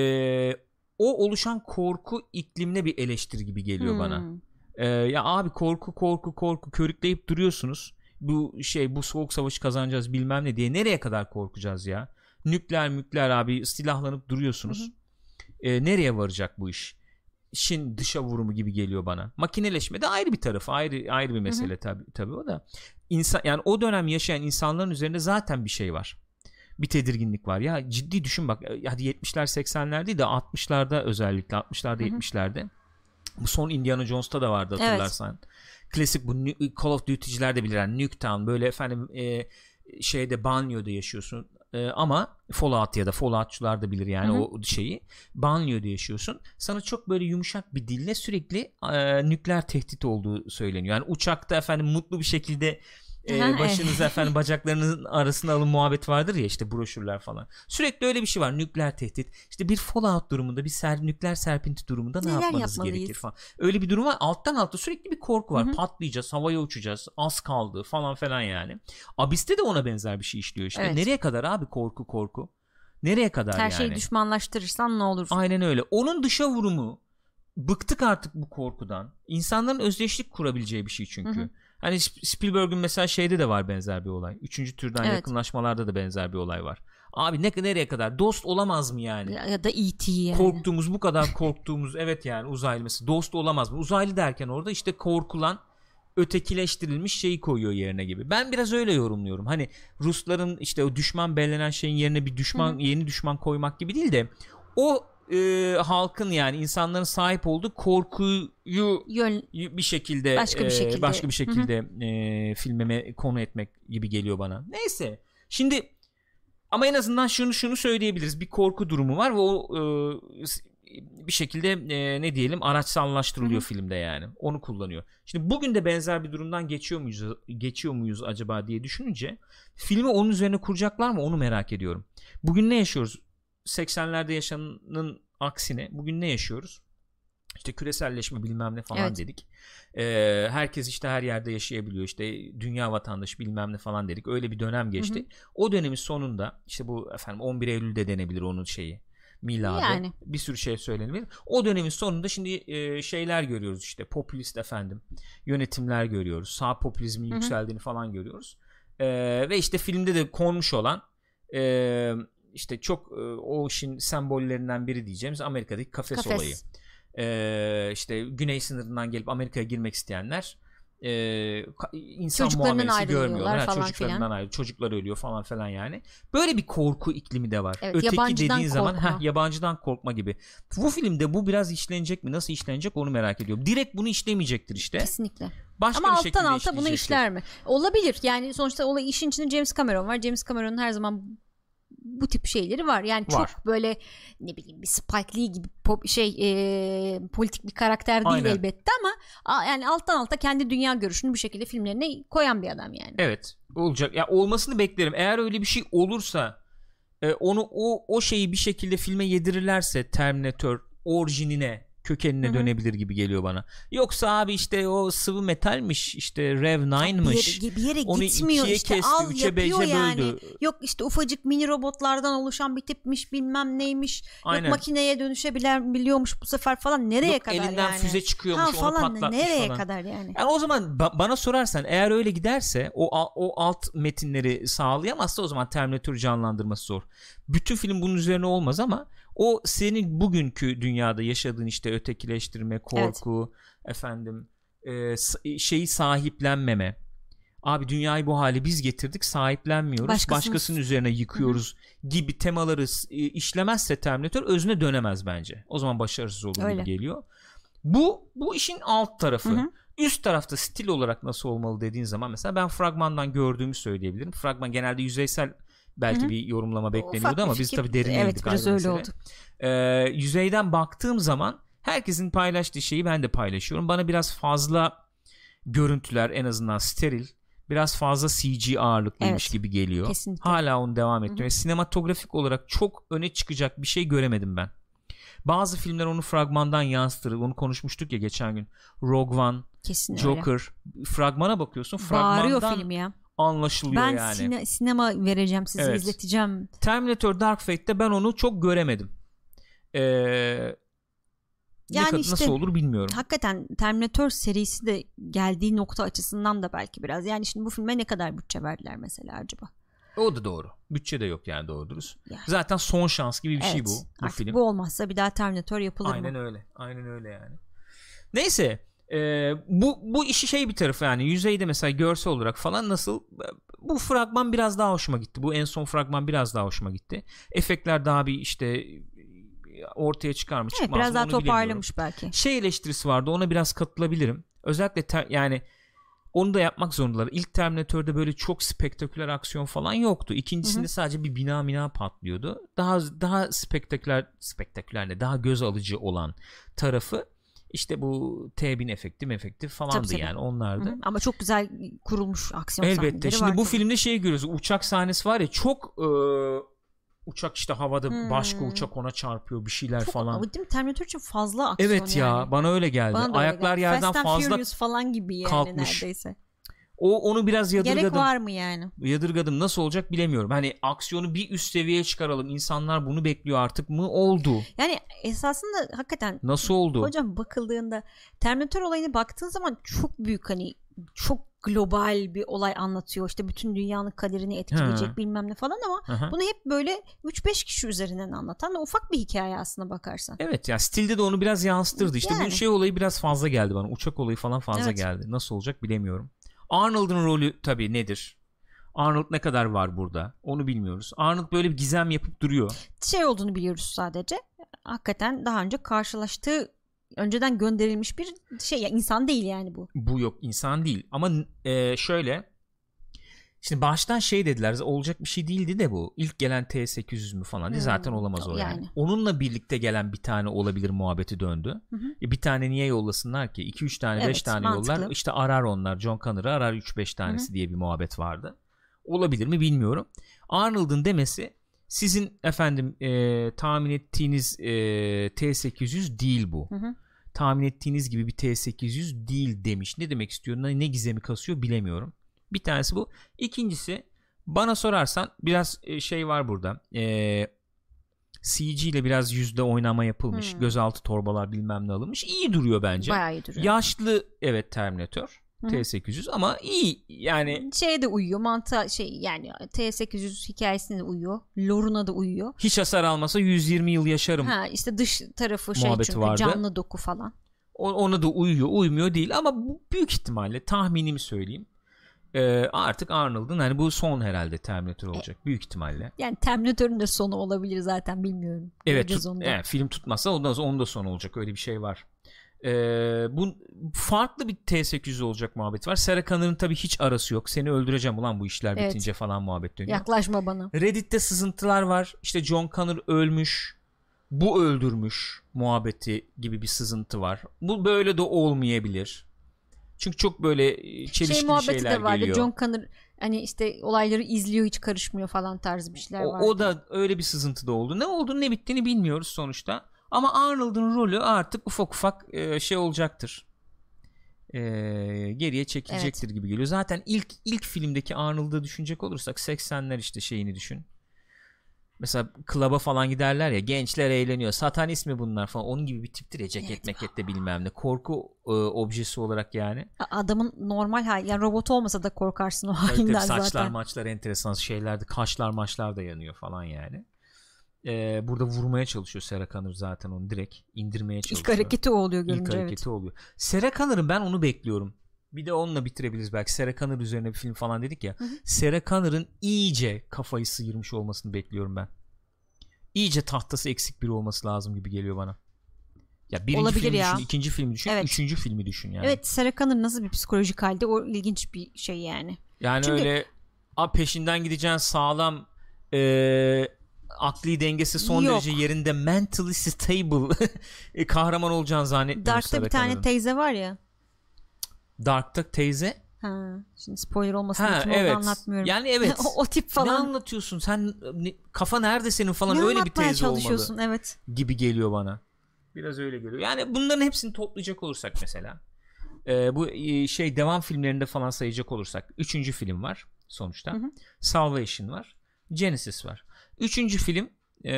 o oluşan korku iklimine bir eleştiri gibi geliyor bana. Hmm. Ee, ya abi korku korku korku körükleyip duruyorsunuz. Bu şey bu soğuk savaşı kazanacağız bilmem ne diye nereye kadar korkacağız ya? Nükleer mükleer abi silahlanıp duruyorsunuz. Ee, nereye varacak bu iş? İşin dışa vurumu gibi geliyor bana. Makineleşme de ayrı bir tarafı, ayrı ayrı bir mesele tabii tabii o da. İnsan yani o dönem yaşayan insanların üzerinde zaten bir şey var. Bir tedirginlik var. Ya ciddi düşün bak. e, Hadi 70'ler 80'ler değil de 60'larda özellikle 60'larda 70'lerde. Bu son Indiana Jones'ta da vardı Evet. hatırlarsan. Klasik bu Call of Duty'ciler de bilir. Yani Nuketown böyle efendim e, şeyde banyoda yaşıyorsun. E, ama Fallout ya da Fallout'çular da bilir yani Hı hı. o şeyi. Banyoda yaşıyorsun. Sana çok böyle yumuşak bir dille sürekli e, nükleer tehdit olduğu söyleniyor. Yani uçakta efendim mutlu bir şekilde e, Aha, evet. başınızı efendim bacaklarınızın arasına alın muhabbet vardır ya işte broşürler falan. Sürekli öyle bir şey var. Nükleer tehdit. İşte bir fallout durumunda bir ser, nükleer serpinti durumunda ne Neler yapmanız yapmalıyız? gerekir falan. Öyle bir durum var. Alttan alta sürekli bir korku var. Hı hı. Patlayacağız, havaya uçacağız, az kaldı falan falan yani. Abiste de ona benzer bir şey işliyor işte. Evet. Nereye kadar abi korku korku? Nereye kadar Her yani? şeyi düşmanlaştırırsan ne olur? Aynen öyle. Onun dışa vurumu bıktık artık bu korkudan. İnsanların özdeşlik kurabileceği bir şey çünkü. Hı hı. Hani Sp- Spielberg'ün mesela şeyde de var benzer bir olay. Üçüncü türden Evet. yakınlaşmalarda da benzer bir olay var. Abi ne nereye kadar dost olamaz mı yani? Ya, da E.T. yani. Korktuğumuz bu kadar korktuğumuz *laughs* evet yani uzaylı mesela dost olamaz mı? Uzaylı derken orada işte korkulan ötekileştirilmiş şeyi koyuyor yerine gibi. Ben biraz öyle yorumluyorum. Hani Rusların işte o düşman belirlenen şeyin yerine bir düşman yeni düşman koymak gibi değil de o e, halkın yani insanların sahip olduğu korkuyu Yön, bir şekilde Başka bir e, şekilde. başka bir şekilde e, filmeme konu etmek gibi geliyor bana. Neyse. Şimdi ama en azından şunu şunu söyleyebiliriz. Bir korku durumu var ve o e, bir şekilde e, ne diyelim araçsallaştırılıyor Hı-hı. filmde yani. Onu kullanıyor. Şimdi bugün de benzer bir durumdan geçiyor muyuz geçiyor muyuz acaba diye düşününce filmi onun üzerine kuracaklar mı onu merak ediyorum. Bugün ne yaşıyoruz? 80'lerde yaşananın aksine bugün ne yaşıyoruz? İşte küreselleşme bilmem ne falan evet. dedik. Ee, herkes işte her yerde yaşayabiliyor. İşte dünya vatandaşı bilmem ne falan dedik. Öyle bir dönem geçti. Hı hı. O dönemin sonunda işte bu efendim 11 Eylül'de denebilir onun şeyi miladı. Yani. Bir sürü şey söylenebilir. O dönemin sonunda şimdi e, şeyler görüyoruz işte popülist efendim yönetimler görüyoruz. Sağ popülizmin Hı-hı. yükseldiğini falan görüyoruz. E, ve işte filmde de konmuş olan e, işte çok e, o işin sembollerinden biri diyeceğimiz Amerika'daki kafes, kafes. olayı. E, işte güney sınırından gelip Amerika'ya girmek isteyenler e, insan muamelesi görmüyorlar. Ha, çocuklarından ayrı, çocuklar ölüyor falan falan yani. Böyle bir korku iklimi de var. Evet, Öteki dediğin korkma. zaman heh, yabancıdan korkma gibi. Bu filmde bu biraz işlenecek mi? Nasıl işlenecek onu merak ediyorum. Direkt bunu işlemeyecektir işte. Kesinlikle. Başka Ama alttan alta bunu işler mi? Olabilir. Yani sonuçta olay işin içinde James Cameron var. James Cameron'un her zaman bu tip şeyleri var. Yani var. çok böyle ne bileyim bir Spike Lee gibi pop, şey e, politik bir karakter değil Aynen. elbette ama a, yani alttan alta kendi dünya görüşünü bir şekilde filmlerine koyan bir adam yani. Evet. Olacak. Ya olmasını beklerim. Eğer öyle bir şey olursa e, onu o o şeyi bir şekilde filme yedirirlerse Terminator orijinine kökenine Hı-hı. dönebilir gibi geliyor bana. Yoksa abi işte o sıvı metalmiş işte Rev 9'mış. Bir yere, bir yere Onu gitmiyor işte kesti, al yapıyor yani. Böldü. Yok işte ufacık mini robotlardan oluşan bir tipmiş bilmem neymiş. Aynen. Yok makineye dönüşebiliyormuş bu sefer falan nereye Yok, kadar elinden yani. füze çıkıyormuş ha, falan, onu patlatmış nereye falan. kadar yani. yani o zaman ba- bana sorarsan eğer öyle giderse o o alt metinleri sağlayamazsa o zaman Terminator canlandırması zor. Bütün film bunun üzerine olmaz ama o senin bugünkü dünyada yaşadığın işte ötekileştirme, korku, evet. efendim e, şeyi sahiplenmeme. Abi dünyayı bu hale biz getirdik sahiplenmiyoruz. Başkasının, Başkasının üzerine yıkıyoruz Hı-hı. gibi temaları e, işlemezse Terminator özüne dönemez bence. O zaman başarısız olur gibi geliyor. Bu bu işin alt tarafı. Hı-hı. Üst tarafta stil olarak nasıl olmalı dediğin zaman mesela ben fragmandan gördüğümü söyleyebilirim. Fragman genelde yüzeysel belki Hı-hı. bir yorumlama bekleniyordu ama biz tabii derine evet, biraz öyle oldu. Ee, yüzeyden baktığım zaman herkesin paylaştığı şeyi ben de paylaşıyorum. Bana biraz fazla görüntüler en azından steril biraz fazla CG ağırlıklıymış evet, gibi geliyor. Kesinlikle. Hala onu devam ettiriyor. Sinematografik olarak çok öne çıkacak bir şey göremedim ben. Bazı filmler onu fragmandan yansıtır. Onu konuşmuştuk ya geçen gün. Rogue One, Kesin Joker. Öyle. Fragmana bakıyorsun. Fragmandan Bağırıyor film ya anlaşılıyor ben yani. Ben sine- sinema vereceğim size evet. izleteceğim. Terminator Dark Fate'te ben onu çok göremedim. Ee, yani ne, işte, nasıl olur bilmiyorum. Hakikaten Terminator serisi de geldiği nokta açısından da belki biraz. Yani şimdi bu filme ne kadar bütçe verdiler mesela acaba? O da doğru. Bütçe de yok yani doğru dürüst. Yani. Zaten son şans gibi bir şey evet, şey bu. Bu film. Bu olmazsa bir daha Terminator yapılır Aynen mı? Aynen öyle. Aynen öyle yani. Neyse ee, bu bu işi şey bir tarafı yani yüzeyde mesela görsel olarak falan nasıl bu fragman biraz daha hoşuma gitti. Bu en son fragman biraz daha hoşuma gitti. Efektler daha bir işte ortaya çıkar mı çıkmaz evet, biraz daha toparlamış belki. Şey eleştirisi vardı ona biraz katılabilirim. Özellikle ter, yani onu da yapmak zorundalar. İlk Terminator'da böyle çok spektaküler aksiyon falan yoktu. İkincisinde Hı-hı. sadece bir bina bina patlıyordu. Daha daha spektaküler spektaküler ne daha göz alıcı olan tarafı işte bu T1000 efekti efekti falandı tabii, yani onlardı. Hı-hı. Ama çok güzel kurulmuş aksiyon Elbette. Şimdi bu filmde şey görüyoruz. Uçak sahnesi var ya çok e, uçak işte havada hmm. başka uçak ona çarpıyor bir şeyler çok, falan. Ama değil mi? Terminator için fazla aksiyon Evet ya yani. bana öyle geldi. Bana Ayaklar öyle geldi. yerden Fast fazla Furious falan gibi yani kalkmış. neredeyse. O onu biraz yadırgadım. Gerek var mı yani? Yadırgadım. Nasıl olacak bilemiyorum. Hani aksiyonu bir üst seviyeye çıkaralım. İnsanlar bunu bekliyor artık mı? Oldu. Yani esasında hakikaten Nasıl oldu? Hocam bakıldığında Terminator olayını baktığın zaman çok büyük hani çok global bir olay anlatıyor. İşte bütün dünyanın kaderini etkileyecek ha. bilmem ne falan ama Aha. bunu hep böyle 3-5 kişi üzerinden anlatan ufak bir hikaye aslında bakarsan. Evet ya stilde de onu biraz yansıtırdı. İşte yani. bu şey olayı biraz fazla geldi bana. Uçak olayı falan fazla evet. geldi. Nasıl olacak bilemiyorum. Arnold'un rolü tabii nedir? Arnold ne kadar var burada? Onu bilmiyoruz. Arnold böyle bir gizem yapıp duruyor. Şey olduğunu biliyoruz sadece. Hakikaten daha önce karşılaştığı önceden gönderilmiş bir şey ya insan değil yani bu. Bu yok insan değil ama e, şöyle Şimdi baştan şey dediler olacak bir şey değildi de bu. İlk gelen T800 mü falan diye Hmm, zaten olamaz o yani. yani. Onunla birlikte gelen bir tane olabilir muhabbeti döndü. Hı hı. E bir tane niye yollasınlar ki? 2-3 tane 5 Evet, tane mantıklı. yollar. İşte arar onlar. John Connor'ı arar 3-5 tanesi diye bir muhabbet vardı. Olabilir mi bilmiyorum. Arnold'un demesi sizin efendim e, tahmin ettiğiniz e, T800 değil bu. Hı hı. Tahmin ettiğiniz gibi bir T800 değil demiş. Ne demek istiyor? Ne, ne gizemi kasıyor bilemiyorum. Bir tanesi bu. İkincisi bana sorarsan biraz e, şey var burada. E, CG ile biraz yüzde oynama yapılmış. Hmm. Gözaltı torbalar bilmem ne alınmış. İyi duruyor bence. Bayağı iyi duruyor. Yaşlı evet Terminator. Hı hı. T800 ama iyi yani Şeye de uyuyor mantığa şey yani T800 hikayesine de uyuyor. Lore'una da uyuyor. hiç hasar almasa 120 yıl yaşarım. Ha işte dış tarafı şey çünkü vardı. canlı doku falan. Ona da uyuyor uymuyor değil ama büyük ihtimalle tahminimi söyleyeyim. Ee, artık Arnold'un hani bu son herhalde Terminator olacak büyük ihtimalle. Yani Terminator'ın da sonu olabilir zaten bilmiyorum. Evet, tut- evet, film tutmazsa ondan sonra onun da son olacak öyle bir şey var. Ee, bu farklı bir T800 olacak muhabbet var. Sarah Connor'ın tabii hiç arası yok. Seni öldüreceğim ulan bu işler Evet. bitince falan muhabbet dönüyor. Yaklaşma bana. Reddit'te sızıntılar var. İşte John Connor ölmüş. Bu öldürmüş muhabbeti gibi bir sızıntı var. Bu böyle de olmayabilir. Çünkü çok böyle e, çelişkili Şey muhabbeti şeyler de vardı. geliyor. John Connor hani işte olayları izliyor hiç karışmıyor falan tarzı bir şeyler o, vardı. o da öyle bir sızıntı da oldu. Ne olduğunu ne bittiğini bilmiyoruz sonuçta. Ama Arnold'un rolü artık ufak ufak e, şey olacaktır. E, geriye çekilecektir gibi geliyor. Zaten ilk ilk filmdeki Arnold'u düşünecek olursak 80'ler işte şeyini düşün. Mesela klaba falan giderler ya gençler eğleniyor. Satanist mi bunlar falan. Onun gibi bir tiptir ya ceket Evet. mekette bilmem ne. Korku e, objesi olarak yani. Adamın normal hali yani robot olmasa da korkarsın o Tabii tabii halinden saçlar zaten. maçlar enteresan şeylerdi. Kaşlar maçlar da yanıyor falan yani. Ee, burada vurmaya çalışıyor Sarah Connor zaten onu direkt indirmeye çalışıyor. İlk hareketi o oluyor İlk görünce evet. hareketi oluyor. Sarah Connor'ın ben onu bekliyorum. Bir de onunla bitirebiliriz belki. Sarah Connor üzerine bir film falan dedik ya. Hı hı. Sarah Connor'ın iyice kafayı sıyırmış olmasını bekliyorum ben. İyice tahtası eksik biri olması lazım gibi geliyor bana. Ya birinci Olabilir filmi ya. düşün, ikinci filmi düşün, Evet. üçüncü filmi düşün yani. Evet Sarah Connor nasıl bir psikolojik halde o ilginç bir şey yani. Yani Çünkü- öyle a, peşinden gideceğin sağlam e, akli dengesi son Yok. derece yerinde mentally stable *laughs* e, kahraman olacağını zannetmiyorum. Dark'ta bir tane teyze var ya. Dark'ta teyze. Ha, şimdi spoiler olmasın Ha için evet. anlatmıyorum. Yani *laughs* evet. o, o tip Ne falan. anlatıyorsun? Sen ne- kafa nerede senin falan Ne öyle bir teyze olmalı çalışıyorsun evet. gibi geliyor bana. Biraz öyle geliyor. Yani bunların hepsini toplayacak olursak mesela e, bu e, şey devam filmlerinde falan sayacak olursak üçüncü film var sonuçta. Hı hı. Salvation var. Genesis var. Üçüncü film e,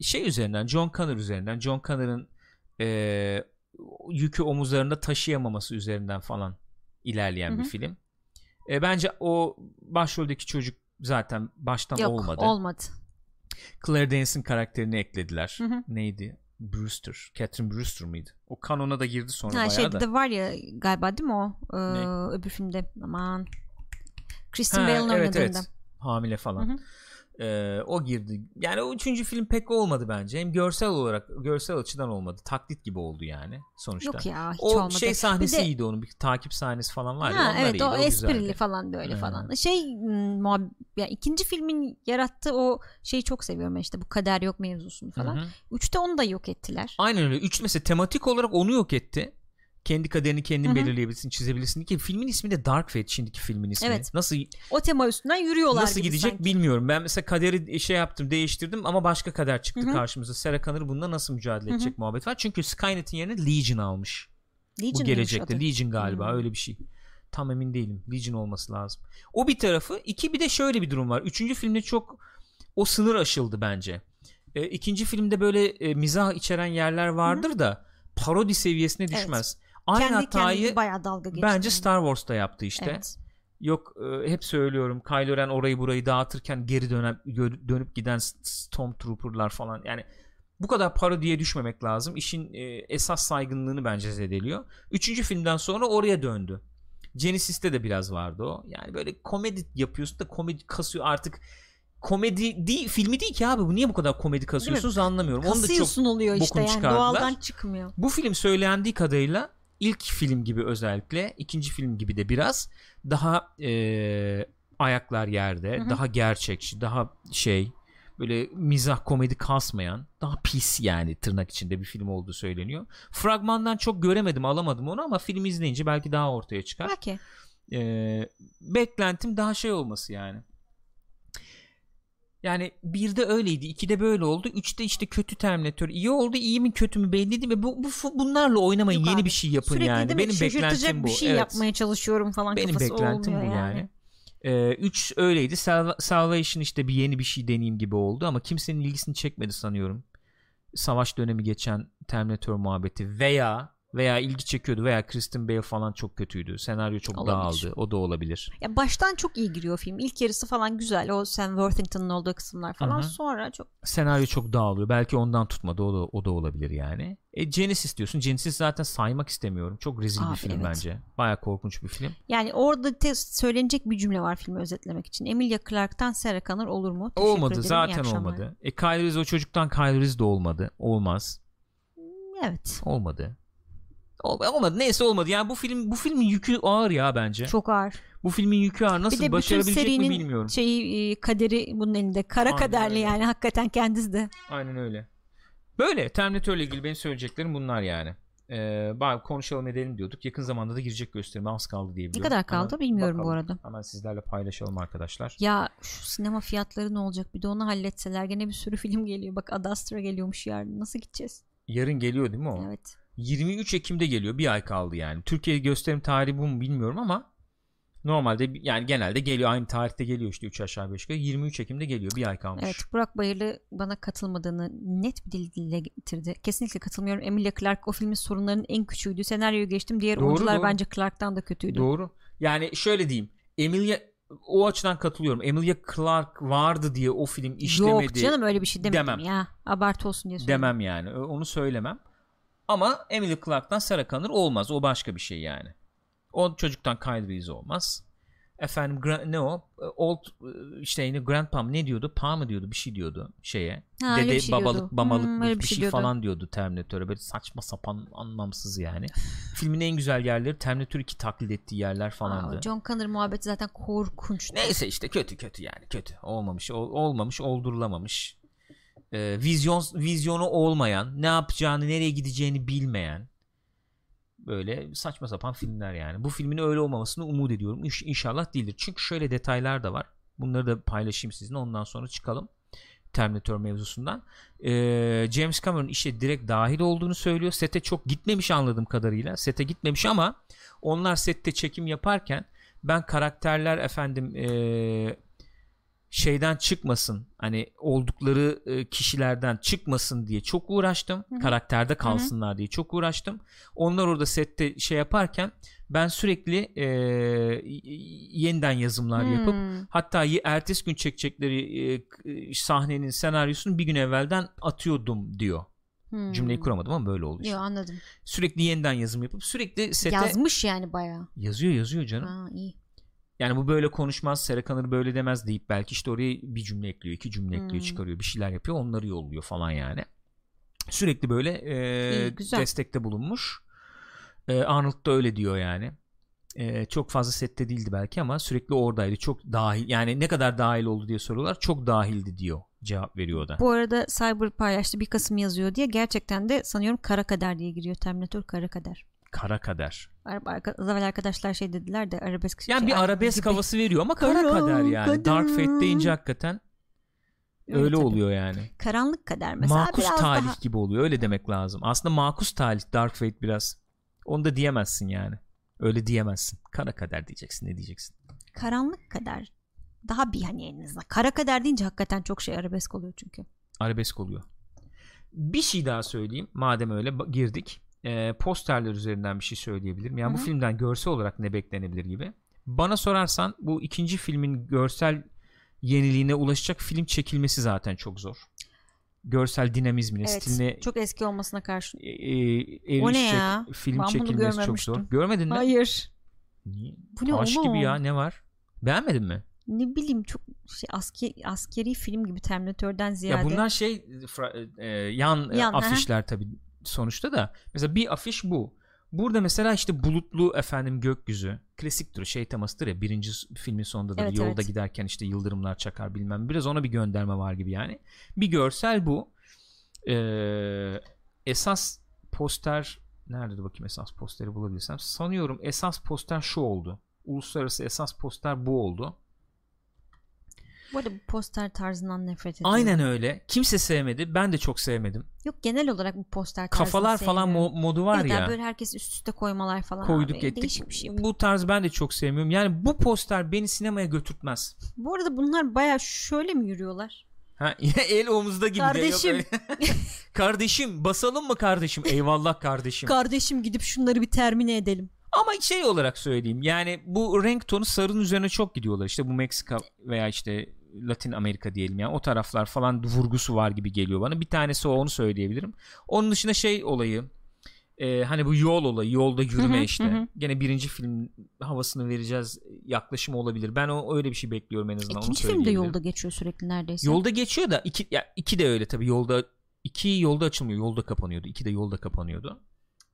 şey üzerinden John Connor üzerinden John Connor'ın e, yükü omuzlarında taşıyamaması üzerinden falan ilerleyen Hı bir film. E, bence o başroldeki çocuk zaten baştan Yok olmadı. olmadı. Claire Danes'in karakterini eklediler. Hı hı. Neydi? Brewster. Catherine Brewster mıydı? O kanona da girdi sonra Ha, bayağı şeyde da. de var ya galiba değil mi o? Ee, Ne? öbür filmde aman. Kristen Bale'ın evet, oynadığında. evet. Hamile falan. Hı hı. Ee, o girdi. Yani o üçüncü film pek olmadı bence. Hem görsel olarak görsel açıdan olmadı. Taklit gibi oldu yani sonuçta. Yok ya hiç o olmadı. şey sahnesi Bir de- iyiydi onun. Bir takip sahnesi falan var ya. Evet iyiydi, o, esprili güzeldi. falan da öyle Ha. falan. Şey muhab- yani ikinci filmin yarattığı o şeyi çok seviyorum işte bu kader yok mevzusunu falan. Hı hı. Üçte onu da yok ettiler. Aynen öyle. Üç mesela tematik olarak onu yok etti. Kendi kaderini kendin Hı hı. belirleyebilirsin, çizebilirsin ki filmin ismi de Dark Fate şimdiki filmin ismi. Evet. Nasıl O tema üstünden yürüyorlar Nasıl gibi gidecek sanki. bilmiyorum. Ben mesela kaderi şey yaptım, değiştirdim ama başka kader çıktı Hı hı. karşımıza. Sarah Connor bununla nasıl mücadele edecek muhabbet var. Çünkü Skynet'in yerine Legion almış. Legion Bu gelecekte. Legion galiba Hmm. öyle bir şey. Tam emin değilim. Legion olması lazım. O bir tarafı. iki bir de şöyle bir durum var. Üçüncü filmde çok o sınır aşıldı bence. E, ikinci filmde böyle e, mizah içeren yerler vardır da parodi seviyesine düşmez. Aynı Kendi hatayı bayağı dalga geçti. bence Star Wars'ta yaptı işte. Evet. Yok e, hep söylüyorum Kylo Ren orayı burayı dağıtırken geri dönüp dönüp giden Stormtrooper'lar falan yani bu kadar parodiye düşmemek lazım. İşin e, esas saygınlığını bence zedeliyor. Üçüncü filmden sonra oraya döndü. Genesis'te de biraz vardı o. Yani böyle komedi yapıyorsun da komedi kasıyor artık komedi değil filmi değil ki abi bu niye bu kadar komedi kasıyorsunuz anlamıyorum. Onu da çok Kasıyorsun oluyor işte yani çıkardılar. doğaldan çıkmıyor. bu film söylendiği kadarıyla ilk film gibi özellikle ikinci film gibi de biraz daha e, ayaklar yerde, Hı hı. daha gerçekçi, daha şey böyle mizah komedi kasmayan, daha pis yani tırnak içinde bir film olduğu söyleniyor. Fragmandan çok göremedim, alamadım onu ama film izleyince belki daha ortaya çıkar. Belki. Ee, beklentim daha şey olması yani. Yani bir de öyleydi, iki de böyle oldu, üçte işte kötü Terminator iyi oldu, iyi mi kötü mü belli değil ve bu, bu bunlarla oynamayın, Yok yeni abi. bir şey yapın Sürekli yani. mi? Benim beklentim bu. bir şey Evet. yapmaya çalışıyorum falan Benim kafası beklentim bu olmuyor yani. Ee, üç öyleydi. Salva- Salvation işte bir yeni bir şey deneyeyim gibi oldu ama kimsenin ilgisini çekmedi sanıyorum. Savaş dönemi geçen Terminator muhabbeti veya veya ilgi çekiyordu veya Kristen Bale falan çok kötüydü. Senaryo çok Olabilir. dağıldı. O da olabilir. Ya baştan çok iyi giriyor film. İlk yarısı falan güzel. O Sam Worthington'ın olduğu kısımlar falan. Hı. Sonra çok senaryo çok dağılıyor. Belki ondan tutmadı. O da, o da olabilir yani. E, Genesis diyorsun. Genesis zaten saymak istemiyorum. Çok rezil bir Abi, film evet. bence. Baya korkunç bir film. yani orada te- söylenecek bir cümle var filmi özetlemek için. Emilia Clarke'tan Sarah Connor olur mu? Teşekkür olmadı. ederim. Zaten olmadı. E Kyle Reese o çocuktan Kyle Reese de olmadı. Olmaz. Evet. Olmadı. Ol- Olmadı. Neyse olmadı. Yani bu film bu filmin yükü ağır ya bence. Çok ağır. Bu filmin yükü ağır. Bir Nasıl de bütün başarabilecek mi serinin bilmiyorum. şeyi e, kaderi bunun elinde. Kara Aynen kaderli öyle. yani hakikaten kendisi de. Aynen öyle. Böyle Terminator ile ilgili benim söyleyeceklerim bunlar yani. Ee, bari konuşalım edelim diyorduk. Yakın zamanda da girecek gösterime az kaldı diye Ne biliyorum. kadar kaldı Ama bilmiyorum bu bakalım. arada. Hemen sizlerle paylaşalım arkadaşlar. Ya şu sinema fiyatları ne olacak? Bir de onu halletseler gene bir sürü film geliyor. Bak Ad Astra geliyormuş yarın. Nasıl gideceğiz? Yarın geliyor değil mi o? Evet. 23 Ekim'de geliyor. Bir ay kaldı yani. Türkiye gösterim tarihi bu mu bilmiyorum ama normalde yani genelde geliyor. Aynı tarihte geliyor işte 3 aşağı 5 yukarı. 23 Ekim'de geliyor. Bir ay kalmış. Evet Burak Bayırlı bana katılmadığını net bir dil dile getirdi. Kesinlikle katılmıyorum. Emilia Clarke o filmin sorunlarının en küçüğüydü. Senaryoyu geçtim. Diğer Doğru, oyuncular doğru. bence Clarke'tan da kötüydü. Doğru. Yani şöyle diyeyim. Emilia o açıdan katılıyorum. Emilia Clarke vardı diye o film işlemedi. Yok canım öyle bir şey demedim demem. ya. Abartı olsun diye söyledim. demem yani. Onu söylemem. Ama Emily Clark'tan Sarah Connor olmaz. O başka bir şey yani. O çocuktan Kyle Reese olmaz. Efendim ne o? Old işte yine Grandpa mı ne diyordu? Pa mı diyordu? Bir şey diyordu şeye. Ha, Dede şey babalık diyordu. mamalık Hmm, bir bir şey, şey diyordu. falan diyordu Terminator'a. Böyle saçma sapan anlamsız yani. Filmin en güzel yerleri Terminator 2 taklit ettiği yerler falandı. Aa, John Connor muhabbeti zaten korkunç. Neyse işte kötü kötü yani kötü. Olmamış ol- olmamış oldurulamamış. Ee, vizyon vizyonu olmayan, ne yapacağını, nereye gideceğini bilmeyen böyle saçma sapan filmler yani. Bu filmin öyle olmamasını umut ediyorum. İş, inşallah değildir. Çünkü şöyle detaylar da var. Bunları da paylaşayım sizinle. Ondan sonra çıkalım. Terminator mevzusundan. Ee, James Cameron işe direkt dahil olduğunu söylüyor. Sete çok gitmemiş anladığım kadarıyla. Sete gitmemiş ama onlar sette çekim yaparken ben karakterler efendim ee, şeyden çıkmasın hani oldukları e, kişilerden çıkmasın diye çok uğraştım. Hı hı. Karakterde kalsınlar diye çok uğraştım. Onlar orada sette şey yaparken ben sürekli e, yeniden yazımlar yapıp Hmm. hatta y- ertesi gün çekecekleri e, e, sahnenin senaryosunu bir gün evvelden atıyordum diyor. Hmm. Cümleyi kuramadım ama böyle oldu işte. Yo, anladım. Sürekli yeniden yazım yapıp sürekli sete Yazmış yani bayağı. yazıyor yazıyor canım. Ha, iyi. Yani bu böyle konuşmaz, Connor böyle demez deyip belki işte oraya bir cümle ekliyor, iki cümle ekliyor, Hmm. çıkarıyor, bir şeyler yapıyor, onları yolluyor falan yani. Sürekli böyle e, İyi, güzel. destekte bulunmuş. E, Arnold da öyle diyor yani. E, çok fazla sette değildi belki ama sürekli oradaydı. Çok dahil yani ne kadar dahil oldu diye soruyorlar. Çok dahildi diyor. Cevap veriyor o da. Bu arada Cyber paylaştı bir Kasım yazıyor diye gerçekten de sanıyorum Kara Kader diye giriyor. Terminator Kara Kader. Kara kader. Az evvel arkadaşlar şey dediler de arabesk Yani şey- bir arabesk gibi. havası veriyor ama kara Kara kader yani. kader. Dark Fate deyince hakikaten öyle, tabii. oluyor yani. Karanlık kader mesela makus biraz talih daha gibi oluyor öyle demek lazım. Aslında makus talih Dark Fate biraz. Onu da diyemezsin yani. Öyle diyemezsin. Kara kader diyeceksin ne diyeceksin. karanlık kader. Daha bir hani en azından. Kara kader deyince hakikaten çok şey arabesk oluyor çünkü. Arabesk oluyor. Bir şey daha söyleyeyim. Madem öyle girdik. Ee, posterler üzerinden bir şey söyleyebilirim. Yani Hı bu filmden görsel olarak ne beklenebilir gibi. Bana sorarsan bu ikinci filmin görsel yeniliğine ulaşacak film çekilmesi zaten çok zor. Görsel dinamizmine, Evet. stiline Çok eski olmasına karşı. e, e, O ne ya? film Ben bunu çekilmesi çok zor. Görmedin mi? Hayır. Niye? Bu ne oğlum? gibi ya ne var? Beğenmedin mi? Ne bileyim çok şey askeri, askeri film gibi Terminator'dan ziyade. Ya bunlar şey fra- e, yan, e, Yan, hı hı. afişler tabii sonuçta da. Mesela bir afiş bu. Burada mesela işte bulutlu efendim gökyüzü klasiktir şey temasıdır ya birinci filmin sonunda da Evet, yolda evet. giderken işte yıldırımlar çakar bilmem biraz ona bir gönderme var gibi yani bir görsel bu Ee, esas poster nerede de bakayım esas posteri bulabilirsem sanıyorum esas poster şu oldu uluslararası esas poster bu oldu Bu arada bu poster tarzından nefret ediyorum. aynen öyle kimse sevmedi ben de çok sevmedim Yok genel olarak bu poster tarzını kafalar falan mo- modu var ya yani böyle herkes üst üste koymalar falan koyduk abi. ettik Değişik bir şey. bu tarz ben de çok sevmiyorum yani bu poster beni sinemaya götürtmez Bu arada bunlar baya şöyle mi yürüyorlar? Ha, *laughs* el omuzda gibi de yok Kardeşim. *laughs* kardeşim basalım mı kardeşim? Eyvallah kardeşim. Kardeşim gidip şunları bir termine edelim. Ama şey olarak söyleyeyim. Yani bu renk tonu sarının üzerine çok gidiyorlar. İşte bu Meksika veya işte Latin Amerika diyelim yani o taraflar falan vurgusu var gibi geliyor bana. Bir tanesi o onu söyleyebilirim. Onun dışında şey olayı e, hani bu yol olayı yolda yürüme Hı hı, işte. hı. Gene birinci film havasını vereceğiz yaklaşımı olabilir. Ben o öyle bir şey bekliyorum en azından. onu İkinci film de söyleyebilirim. yolda geçiyor sürekli neredeyse. Yolda geçiyor da iki, ya iki de öyle tabii yolda iki yolda açılmıyor yolda kapanıyordu iki de yolda kapanıyordu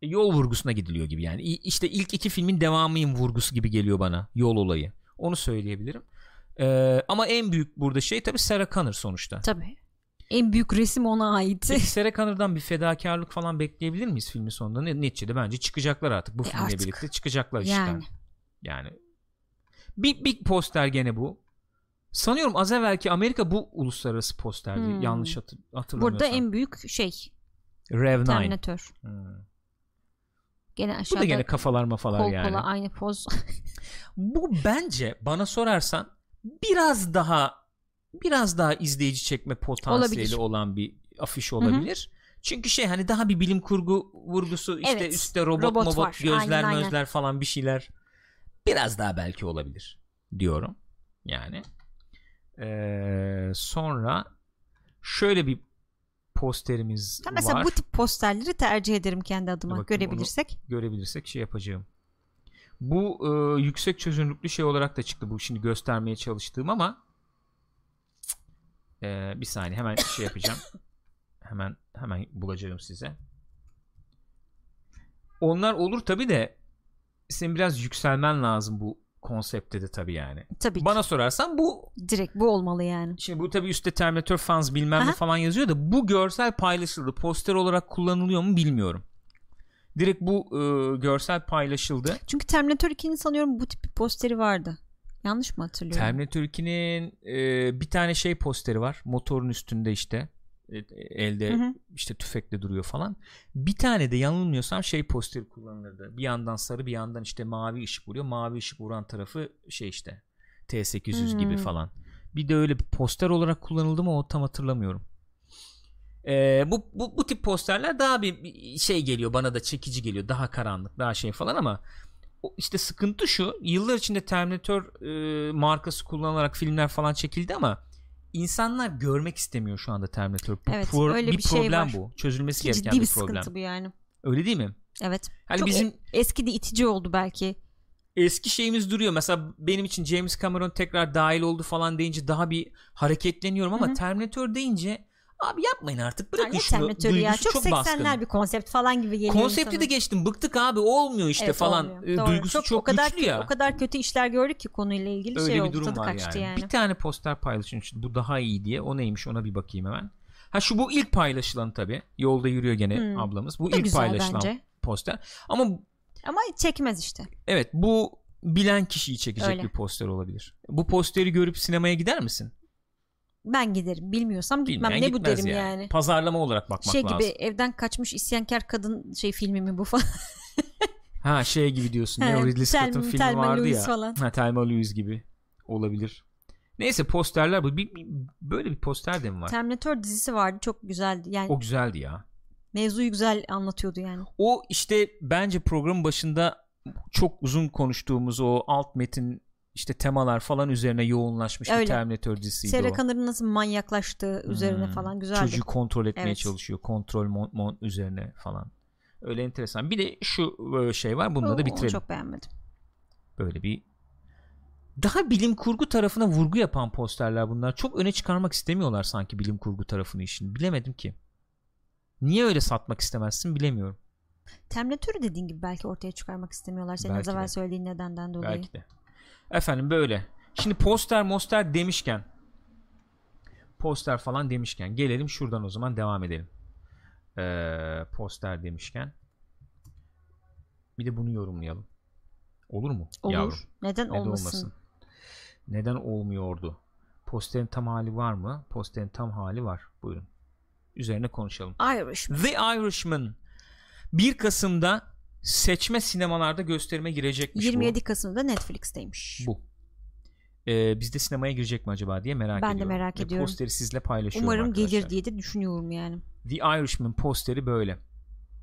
E, yol vurgusuna gidiliyor gibi yani işte ilk iki filmin devamıyım vurgusu gibi geliyor bana yol olayı onu söyleyebilirim Ee, ama en büyük burada şey tabii Sarah Connor sonuçta Tabii. En büyük resim ona ait. Peki Sarah Connor'dan bir fedakarlık falan bekleyebilir miyiz filmin sonunda Ne- neticede bence çıkacaklar artık bu E, filmle artık. birlikte çıkacaklar işte yani. yani bir, bir poster gene bu sanıyorum az evvelki Amerika bu uluslararası posterdi Hmm. yanlış hatır, hatırlamıyorsam Burada en büyük şey Rev 9 Terminator. Hmm. Gene Bu aşağıda da gene kafalar mafalar kol yani. kola aynı poz. *laughs* Bu bence bana sorarsan biraz daha biraz daha izleyici çekme potansiyeli Olabilir. olan bir afiş olabilir. Çünkü şey hani daha bir bilim kurgu vurgusu işte Evet, üstte robot, robot mobot var. gözler Aynen, aynen. mözler falan bir şeyler biraz daha belki olabilir diyorum yani. Ee, sonra şöyle bir posterimiz mesela var. bu tip posterleri tercih ederim kendi adıma bakayım, görebilirsek. görebilirsek şey yapacağım. Bu e, yüksek çözünürlüklü şey olarak da çıktı bu şimdi göstermeye çalıştığım ama e, bir saniye hemen şey yapacağım. *coughs* hemen hemen bulacağım size. Onlar olur tabi de senin biraz yükselmen lazım bu konsepte de tabi yani. Tabii ki. Bana sorarsan bu Direkt bu olmalı yani. Şimdi bu tabi üstte Terminator fans bilmem ne Aha. falan yazıyor da bu görsel paylaşıldı. Poster olarak kullanılıyor mu bilmiyorum. Direkt bu e, görsel paylaşıldı. Çünkü Terminator 2'nin sanıyorum bu tip bir posteri vardı. Yanlış mı hatırlıyorum? Terminator 2'nin e, bir tane şey posteri var. Motorun üstünde işte E, elde Hı hı. işte tüfekle duruyor falan. Bir tane de yanılmıyorsam şey posteri kullanılırdı. Bir yandan sarı bir yandan işte mavi ışık vuruyor. Mavi ışık vuran tarafı şey işte T800 gibi Hmm. falan. Bir de öyle bir poster olarak kullanıldı mı o tam hatırlamıyorum. Ee, bu, bu bu tip posterler daha bir şey geliyor bana da çekici geliyor. Daha karanlık, daha şey falan ama işte sıkıntı şu. Yıllar içinde Terminator e, markası kullanılarak filmler falan çekildi ama insanlar görmek istemiyor şu anda Terminator. Bu Evet, pro- öyle bir, bir şey problem var. bu. Çözülmesi Ki gereken ciddi bir bir problem. sıkıntı bu yani. Öyle değil mi? Evet. Hani Çok bizim e- eski de itici oldu belki. eski şeyimiz duruyor. Mesela benim için James Cameron tekrar dahil oldu falan deyince daha bir hareketleniyorum ama Hı hı. Terminator deyince abi yapmayın artık bırakın Yani şunu. Terminator ya. Duygusu Çok, çok, 80'ler baskın. bir konsept falan gibi geliyor Konsepti insana. de geçtim. Bıktık abi olmuyor işte Evet, falan. olmuyor. Ee, Doğru. Duygusu çok, o kadar güçlü ya. O kadar kötü işler gördük ki konuyla ilgili Öyle şey bir oldu durum tadı var kaçtı yani. yani. Bir tane poster paylaşın işte bu daha iyi diye. O neymiş ona bir bakayım hemen. Ha şu bu ilk paylaşılan tabi. Yolda yürüyor gene Hmm. ablamız. Bu Bu ilk paylaşılan bence. poster. Ama Ama çekmez işte. evet bu bilen kişiyi çekecek Öyle. bir poster olabilir. Bu posteri görüp sinemaya gider misin? Ben giderim. Bilmiyorsam gitmem. Bilmeyen ne bu derim yani. Pazarlama olarak bakmak Şey lazım. gibi evden kaçmış isyankar kadın şey filmi mi bu falan. *laughs* Ha şey gibi diyorsun. Ne Ridley Scott'ın filmi Thelma vardı Louise ya. falan. Ha Thelma Louise gibi olabilir. Neyse posterler bu. Bir, bir- böyle bir poster de mi var? Terminator dizisi vardı. Çok güzeldi. Yani O güzeldi ya. mevzuyu güzel anlatıyordu yani. O işte bence programın başında çok uzun konuştuğumuz o alt metin işte temalar falan üzerine yoğunlaşmış bir Öyle. Terminator dizisiydi Sarah o. Connor'ın nasıl manyaklaştığı üzerine Hmm. falan güzeldi. Çocuğu kontrol etmeye Evet. çalışıyor. Kontrol mon, mon üzerine falan. Öyle enteresan. Bir de şu e, şey var. Bununla O- da onu bitirelim. çok beğenmedim. Böyle bir daha bilim kurgu tarafına vurgu yapan posterler bunlar. Çok öne çıkarmak istemiyorlar sanki bilim kurgu tarafını işin. Bilemedim ki. Niye öyle satmak istemezsin bilemiyorum. Terminatörü dediğin gibi belki ortaya çıkarmak istemiyorlar. Senin Belki az evvel söylediğin nedenden dolayı. Belki de. Efendim böyle. Şimdi poster moster demişken poster falan demişken gelelim şuradan o zaman devam edelim. Ee, poster demişken bir de bunu yorumlayalım. Olur mu? Olur. Yavrum? Neden Neden olmasın? olmasın? Neden olmuyordu? Posterin tam hali var mı? Posterin tam hali var. Buyurun. Üzerine konuşalım. Irishman. The Irishman 1 Kasım'da seçme sinemalarda gösterime girecekmiş 27 Kasım'da Netflix'teymiş. bu. Bu. Ee, bizde sinemaya girecek mi acaba diye merak Ben de ediyorum. merak Ve ediyorum. posteri sizle paylaşıyorum Umarım arkadaşlar. gelir diye de düşünüyorum yani. The Irishman posteri böyle.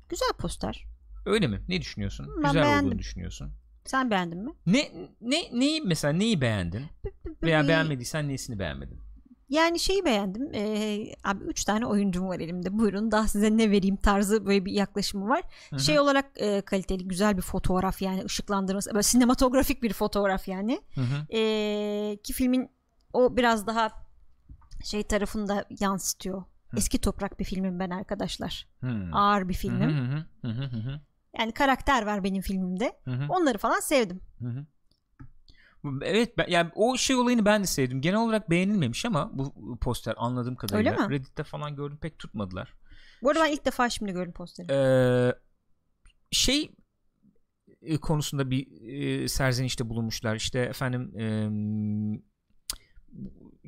Güzel poster. Öyle mi? Ne düşünüyorsun? Ben Güzel beğendim. olduğunu düşünüyorsun. Sen beğendin mi? Ne ne neyi mesela neyi beğendin? Veya beğenmediysen nesini beğenmedin? Yani şeyi beğendim. Ee, abi 3 tane oyuncum var elimde. Buyurun daha size ne vereyim tarzı böyle bir yaklaşımı var. Hı hı. Şey olarak e, kaliteli güzel bir fotoğraf yani ışıklandırması. Böyle sinematografik bir fotoğraf yani. Hı hı. Ee, ki filmin o biraz daha şey tarafında yansıtıyor. Eski toprak bir filmim ben arkadaşlar. Hmm. Ağır bir filmim. Hı hı hı hı hı hı. Yani karakter var benim filmimde. Hı hı. Onları falan sevdim. Hı hı. Evet ben, yani o şey olayını ben de sevdim. Genel olarak beğenilmemiş ama bu poster anladığım kadarıyla Öyle mi? Reddit'te falan gördüm pek tutmadılar. Bu arada ben ilk defa şimdi gördüm posteri. Ee, şey e, konusunda bir e, serzenişte bulunmuşlar. İşte efendim e,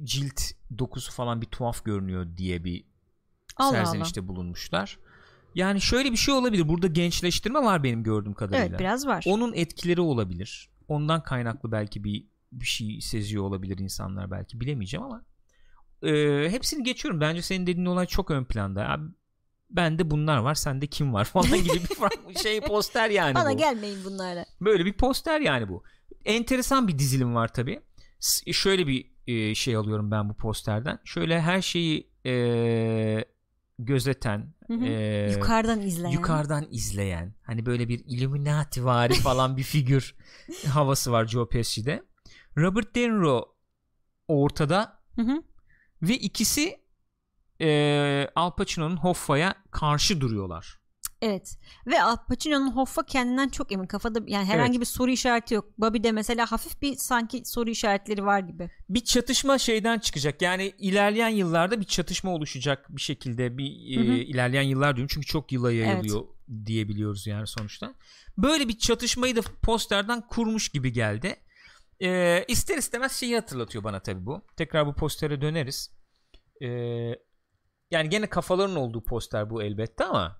cilt dokusu falan bir tuhaf görünüyor diye bir Allah Allah. serzenişte bulunmuşlar. Yani şöyle bir şey olabilir. Burada gençleştirme var benim gördüğüm kadarıyla. Evet biraz var. Onun etkileri olabilir. Ondan kaynaklı belki bir bir şey seziyor olabilir insanlar belki bilemeyeceğim ama e, hepsini geçiyorum. Bence senin dediğin olay çok ön planda. Abi, bende bunlar var, sende kim var *laughs* falan gibi bir farklı şey poster yani Bana bu. gelmeyin bunlarla. Böyle bir poster yani bu. Enteresan bir dizilim var tabi. Şöyle bir e, şey alıyorum ben bu posterden. Şöyle her şeyi e, gözeten, Hı hı. e, Yukarıdan izleyen. yukarıdan izleyen hani böyle bir Illuminati vari falan bir figür *laughs* havası var Joe Pesci'de. Robert De Niro ortada Hı hı. ve ikisi e, Al Pacino'nun Hoffa'ya karşı duruyorlar. Evet. Ve Al Pacino'nun Hoffa kendinden çok emin. Kafada yani herhangi Evet. bir soru işareti yok. Bobby'de mesela hafif bir sanki soru işaretleri var gibi. Bir çatışma şeyden çıkacak. Yani ilerleyen yıllarda bir çatışma oluşacak bir şekilde bir Hı hı. e, ilerleyen yıllar diyorum çünkü çok yıla yayılıyor diye biliyoruz yani sonuçta. Böyle bir çatışmayı da posterden kurmuş gibi geldi. E, ister istemez şeyi hatırlatıyor bana tabii bu. Tekrar bu postere döneriz. E, yani gene kafaların olduğu poster bu elbette ama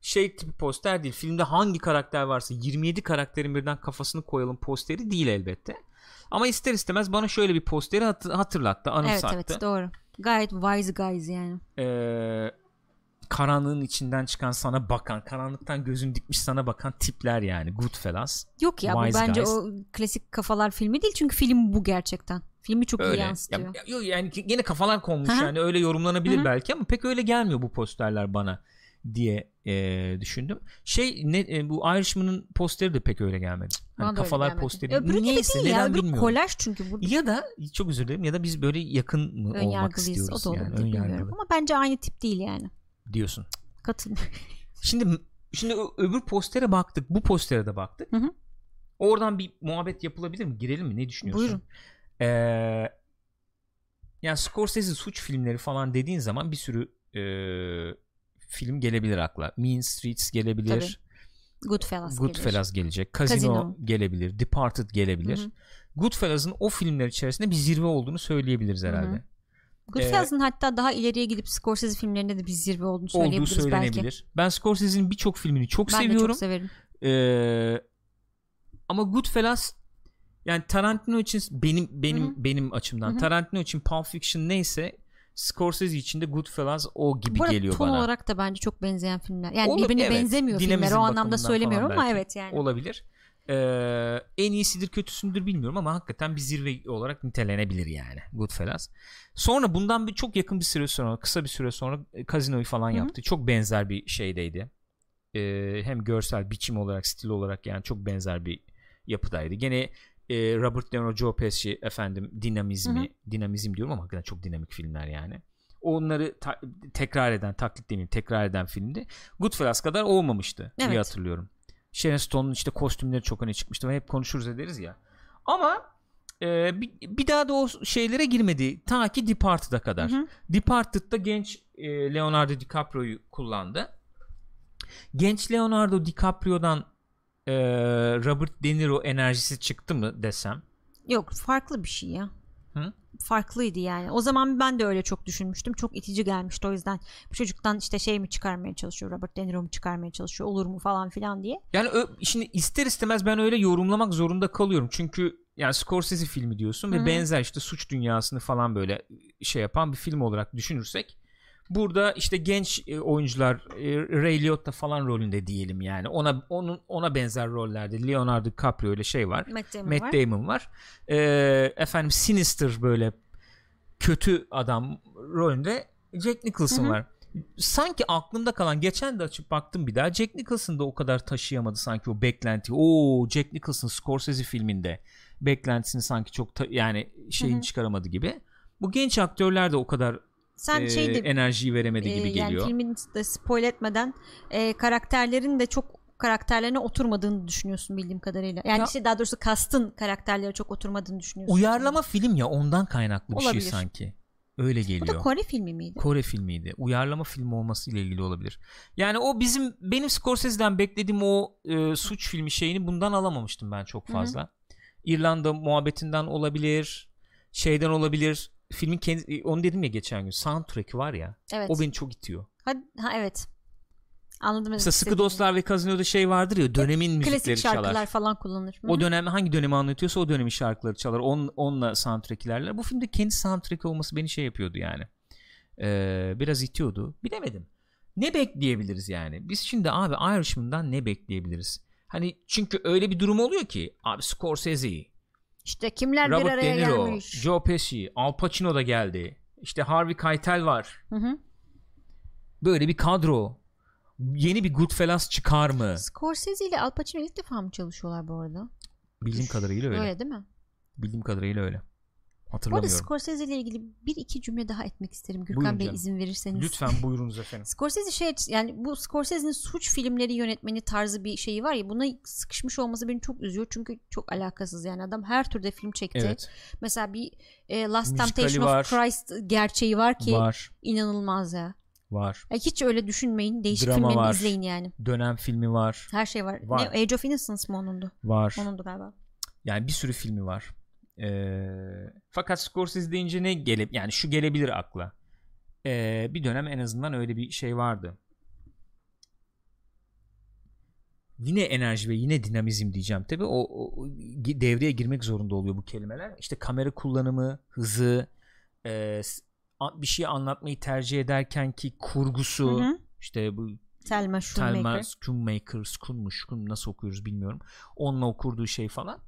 şey tipi poster değil. Filmde hangi karakter varsa 27 karakterin birden kafasını koyalım posteri değil elbette. Ama ister istemez bana şöyle bir posteri hat- hatırlattı, Evet anımsattı. evet doğru. Gayet wise guys yani. Ee, karanlığın içinden çıkan sana bakan, karanlıktan gözün dikmiş sana bakan tipler yani. Goodfellas. Yok ya bu Wise bence guys. o klasik kafalar filmi değil çünkü film bu gerçekten. Filmi çok iyi Öyle. yansıtıyor. Ya, yok yani gene kafalar konmuş Hı hı. yani öyle yorumlanabilir Hı hı. belki ama pek öyle gelmiyor bu posterler bana diye e, düşündüm. Şey ne e, bu Irishman'ın posteri de pek öyle gelmedi. Hani Bana kafalar posteri. Öbürü gibi Niyeyse değil ya. Öbürü bilmiyorum. kolaj çünkü. Bu Ya da çok özür dilerim ya da biz böyle yakın mı olmak istiyoruz O da yani bilmiyorum. Ama bence aynı tip değil yani. diyorsun. Katılmıyorum. *laughs* Şimdi şimdi öbür postere baktık. Bu postere de baktık. Hı hı. Oradan bir muhabbet yapılabilir mi? Girelim mi? Ne düşünüyorsun? Buyurun. Ee, yani Scorsese suç filmleri falan dediğin zaman bir sürü e, film gelebilir akla. Mean Streets gelebilir. Goodfellas, Goodfellas gelecek. Casino, Casino. gelebilir. Departed gelebilir. Hı hı. Goodfellas'ın o filmler içerisinde bir zirve olduğunu söyleyebiliriz herhalde. hı. Goodfellas'ın hatta daha ileriye gidip Scorsese filmlerinde de bir zirve olduğunu Olduğu söyleyebiliriz söylenebilir. belki. Ben Scorsese'nin birçok filmini çok Ben seviyorum. çok severim. Ee, ama Goodfellas yani Tarantino için benim benim Hı hı. benim açımdan Hı hı. Tarantino için Pulp Fiction neyse Scorsese için de Goodfellas o gibi Bu geliyor ton bana. olarak da bence çok benzeyen filmler. Yani Olur, birbirine evet. benzemiyor filmler Dinamizm o anlamda söylemiyorum ama evet yani. Olabilir. Ee, en iyisidir kötüsündür bilmiyorum ama hakikaten bir zirve olarak nitelenebilir yani Goodfellas. Sonra bundan bir çok yakın bir süre sonra kısa bir süre sonra e, Casino'yu falan Hı hı. yaptı. Çok benzer bir şeydeydi. Ee, hem görsel biçim olarak stil olarak yani çok benzer bir yapıdaydı. Gene e, Robert De Niro, Joe Pesci efendim dinamizmi, Hı dinamizm diyorum ama hakikaten çok dinamik filmler yani. onları ta- tekrar eden taklit demeyeyim tekrar eden filmdi. Goodfellas kadar olmamıştı Evet. diye hatırlıyorum. Sharon Stone'un işte kostümleri çok öne çıkmıştı ve hep konuşuruz ederiz ya. Ama e, bir, bir daha da o şeylere girmedi ta ki Departed'a kadar. Hı hı. Departed'da genç e, Leonardo DiCaprio'yu kullandı. Genç Leonardo DiCaprio'dan e, Robert De Niro enerjisi çıktı mı desem. Yok farklı bir şey ya. Hı? Farklıydı yani. O zaman ben de öyle çok düşünmüştüm. Çok itici gelmişti o yüzden. Bu çocuktan işte şey mi çıkarmaya çalışıyor, Robert De Niro mu çıkarmaya çalışıyor, olur mu falan filan diye. Yani şimdi ister istemez ben öyle yorumlamak zorunda kalıyorum. Çünkü yani Scorsese filmi diyorsun Hı ve benzer işte suç dünyasını falan böyle şey yapan bir film olarak düşünürsek burada işte genç e, oyuncular e, Ray Liotta falan rolünde diyelim yani. Ona onun ona benzer rollerde Leonardo DiCaprio ile şey var. Matt Damon Matt var. Damon var. Ee, efendim Sinister böyle kötü adam rolünde Jack Nicholson Hı hı. var. Sanki aklımda kalan geçen de açıp baktım bir daha Jack Nicholson da o kadar taşıyamadı sanki o beklenti. Oo Jack Nicholson Scorsese filminde beklentisini sanki çok ta- yani şeyini Hı hı. çıkaramadı gibi. Bu genç aktörler de o kadar Sen e, şeyde enerjiyi veremedi e, gibi yani geliyor. filmin de spoil etmeden e, karakterlerin de çok karakterlerine oturmadığını düşünüyorsun bildiğim kadarıyla. Yani Ya- işte daha doğrusu kastın karakterlere çok oturmadığını düşünüyorsun. Uyarlama film ya ondan kaynaklı bir Olabilir. şey sanki. Öyle Bu geliyor. da Kore filmi miydi? Kore filmiydi. Uyarlama filmi olması ile ilgili olabilir. Yani o bizim benim Scorsese'den beklediğim o e, suç filmi şeyini bundan alamamıştım ben çok fazla. İrlanda muhabbetinden olabilir. Şeyden olabilir. Filmin kendi onu dedim ya geçen gün. Soundtrack'i var ya. Evet. O beni çok itiyor. Ha, ha evet. Anladım. Mesela Sıkı. Dostlar ve Kazino'da şey vardır ya dönemin müzikleri Klasik şarkılar çalar. falan kullanır. O dönem hangi dönemi anlatıyorsa o dönemin şarkıları çalar. On, onunla soundtrack ilerler. Bu filmde kendi soundtrack olması beni şey yapıyordu yani. Ee, biraz itiyordu. Bilemedim. Ne bekleyebiliriz yani? Biz şimdi abi Irishman'dan ne bekleyebiliriz? Hani çünkü öyle bir durum oluyor ki abi Scorsese, İşte kimler bir Robert araya De Niro, gelmiş. Joe Pesci, Al Pacino da geldi. İşte Harvey Keitel var. Hı hı. Böyle bir kadro. Yeni bir Goodfellas çıkar mı? Scorsese ile Al Pacino ilk defa mı çalışıyorlar bu arada? Bildiğim kadarıyla öyle. Öyle değil mi? Bildiğim kadarıyla öyle. Bu arada Hatırlamıyorum. Scorsese ile ilgili bir iki cümle daha etmek isterim. Gürkan Buyurun Bey canım. izin verirseniz. Lütfen buyurunuz efendim. *laughs* Scorsese şey yani bu Scorsese'nin suç filmleri yönetmeni tarzı bir şeyi var ya buna sıkışmış olması beni çok üzüyor çünkü çok alakasız yani adam her türde film çekti. Evet. Mesela bir e, Last Müzikali Temptation var. of Christ gerçeği var ki Var. inanılmaz ya. Var. Ya hiç öyle düşünmeyin. Değişik Drama filmlerini var. izleyin yani. Dönem filmi var. Her şey var. Var. Ne Age of Innocence mı onundu? Var. Onundu galiba. Yani bir sürü filmi var. Ee, fakat Scorsese deyince ne gele yani şu gelebilir akla. Ee, bir dönem en azından öyle bir şey vardı. Yine enerji ve yine dinamizm diyeceğim tabi o, o- devreye girmek zorunda oluyor bu kelimeler. İşte kamera kullanımı, hızı, e, bir şey anlatmayı tercih ederken ki kurgusu, Hı hı. işte bu Selma Shoemaker. Telma Schoonmaker, Schoon mu Schoon nasıl okuyoruz bilmiyorum. Onunla okurduğu şey falan.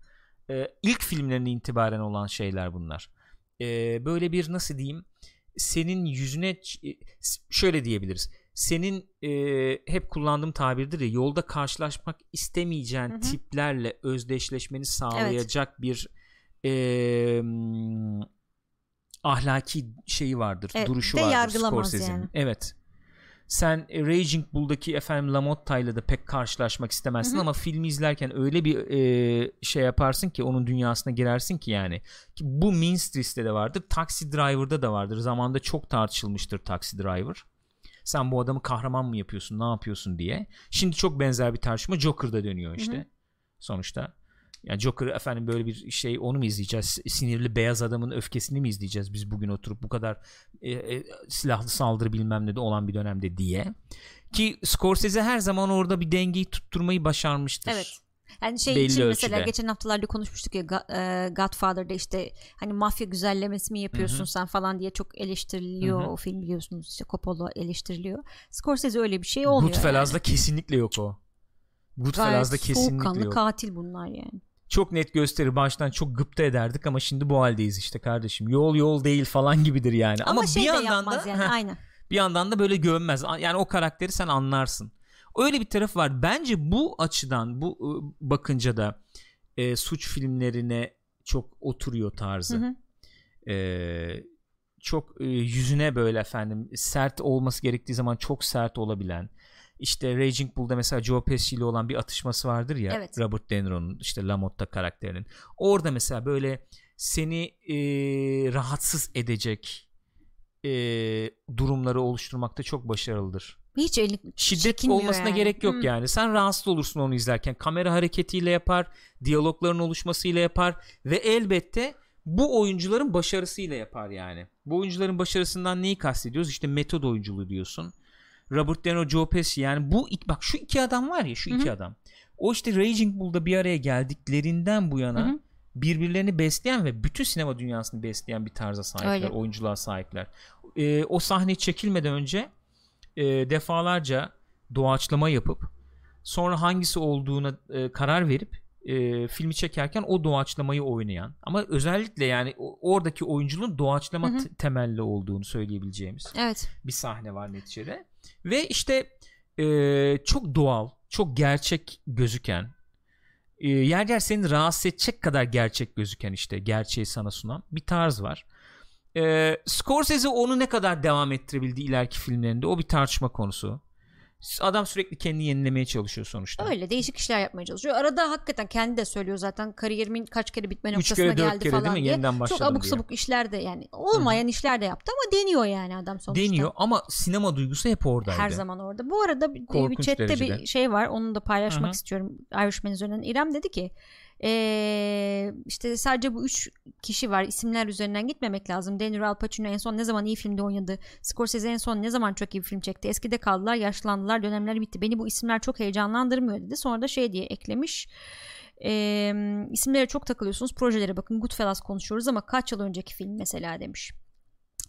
Ee, ilk filmlerine itibaren olan şeyler bunlar. Ee, böyle bir nasıl diyeyim senin yüzüne e, şöyle diyebiliriz. Senin e, hep kullandığım tabirdir ya yolda karşılaşmak istemeyeceğin Hı hı. tiplerle özdeşleşmeni sağlayacak bir e, ahlaki şeyi vardır. Evet, duruşu vardır yargılamaz Scorsese'nin. yani. Evet sen e, Raging Bull'daki efendim LaMotta ile de pek karşılaşmak istemezsin Hı hı. ama filmi izlerken öyle bir e, şey yaparsın ki onun dünyasına girersin ki yani. Ki bu Mean Streets'te de vardır Taxi Driver'da da vardır. Zamanda çok tartışılmıştır Taxi Driver. Sen bu adamı kahraman mı yapıyorsun ne yapıyorsun diye. Şimdi çok benzer bir tartışma Joker'da dönüyor işte Hı. hı. sonuçta yani Joker efendim böyle bir şey onu mu izleyeceğiz sinirli beyaz adamın öfkesini mi izleyeceğiz biz bugün oturup bu kadar e, e, silahlı saldırı bilmem ne de olan bir dönemde diye. Ki Scorsese her zaman orada bir dengeyi tutturmayı başarmıştır. Evet. Yani şey Belli için mesela ölçüde. geçen haftalarda konuşmuştuk ya e, Godfather'da işte hani mafya güzellemesi mi yapıyorsun Hı hı. sen falan diye çok eleştiriliyor Hı hı. o film biliyorsunuz işte Coppola eleştiriliyor. Scorsese öyle bir şey olmuyor. Goodfellas'da yani. kesinlikle yok o. Goodfellas'da kesinlikle soğukkanlı yok. katil bunlar yani. Çok net gösterir baştan çok gıpta ederdik ama şimdi bu haldeyiz işte kardeşim. Yol yol değil falan gibidir yani. Ama, Ama, şey bir yandan da yani heh, aynen. bir yandan da böyle gömmez. Yani o karakteri sen anlarsın. Öyle bir taraf var. Bence bu açıdan bu ıı, bakınca da e, suç filmlerine çok oturuyor tarzı. Hı hı. E, çok e, yüzüne böyle efendim sert olması gerektiği zaman çok sert olabilen işte Raging Bull'da mesela Joe Pesci ile olan bir atışması vardır ya Evet. Robert De Niro'nun işte Lamotta karakterinin. Orada mesela böyle seni e, rahatsız edecek e, durumları oluşturmakta çok başarılıdır. Hiç eli Şiddet olmasına yani. gerek yok Hı. yani. Sen rahatsız olursun onu izlerken. Kamera hareketiyle yapar, diyalogların oluşmasıyla yapar ve elbette bu oyuncuların başarısıyla yapar yani. Bu oyuncuların başarısından neyi kastediyoruz? İşte metod oyunculuğu diyorsun. Robert De Niro, Joe Pesci yani bu bak şu iki adam var ya şu Hı hı. iki adam. O işte Raging Bull'da bir araya geldiklerinden bu yana Hı hı. birbirlerini besleyen ve bütün sinema dünyasını besleyen bir tarza sahipler, Öyle. oyunculuğa sahipler. Ee, o sahne çekilmeden önce e, defalarca doğaçlama yapıp sonra hangisi olduğuna e, karar verip e, filmi çekerken o doğaçlamayı oynayan ama özellikle yani oradaki oyunculuğun doğaçlama Hı hı. temelli olduğunu söyleyebileceğimiz Evet. bir sahne var neticede. Ve işte e, çok doğal, çok gerçek gözüken, e, yer yer seni rahatsız edecek kadar gerçek gözüken işte gerçeği sana sunan bir tarz var. E, Scorsese onu ne kadar devam ettirebildi ileriki filmlerinde o bir tartışma konusu. Adam sürekli kendini yenilemeye çalışıyor sonuçta. Öyle değişik işler yapmaya çalışıyor. Arada hakikaten kendi de söylüyor zaten kariyerimin kaç kere bitme noktasına kere geldi kere falan değil mi? diye. Yeniden Çok abuk diye. sabuk işler de yani olmayan işler de yaptı ama deniyor yani adam sonuçta. Deniyor ama sinema duygusu hep oradaydı. Her zaman orada. Bu arada bir, bir Korkunç chatte derecede. bir şey var. Onu da paylaşmak Hı hı. istiyorum. Irishman üzerinden. İrem dedi ki eee, işte sadece bu üç kişi var. İsimler üzerinden gitmemek lazım. De Niro, Al Pacino en son ne zaman iyi filmde oynadı? Scorsese en son ne zaman çok iyi bir film çekti? Eskide kaldılar, yaşlandılar, dönemler bitti. Beni bu isimler çok heyecanlandırmıyor dedi. Sonra da şey diye eklemiş. Eee isimlere çok takılıyorsunuz. Projelere bakın. Goodfellas konuşuyoruz ama kaç yıl önceki film mesela demiş.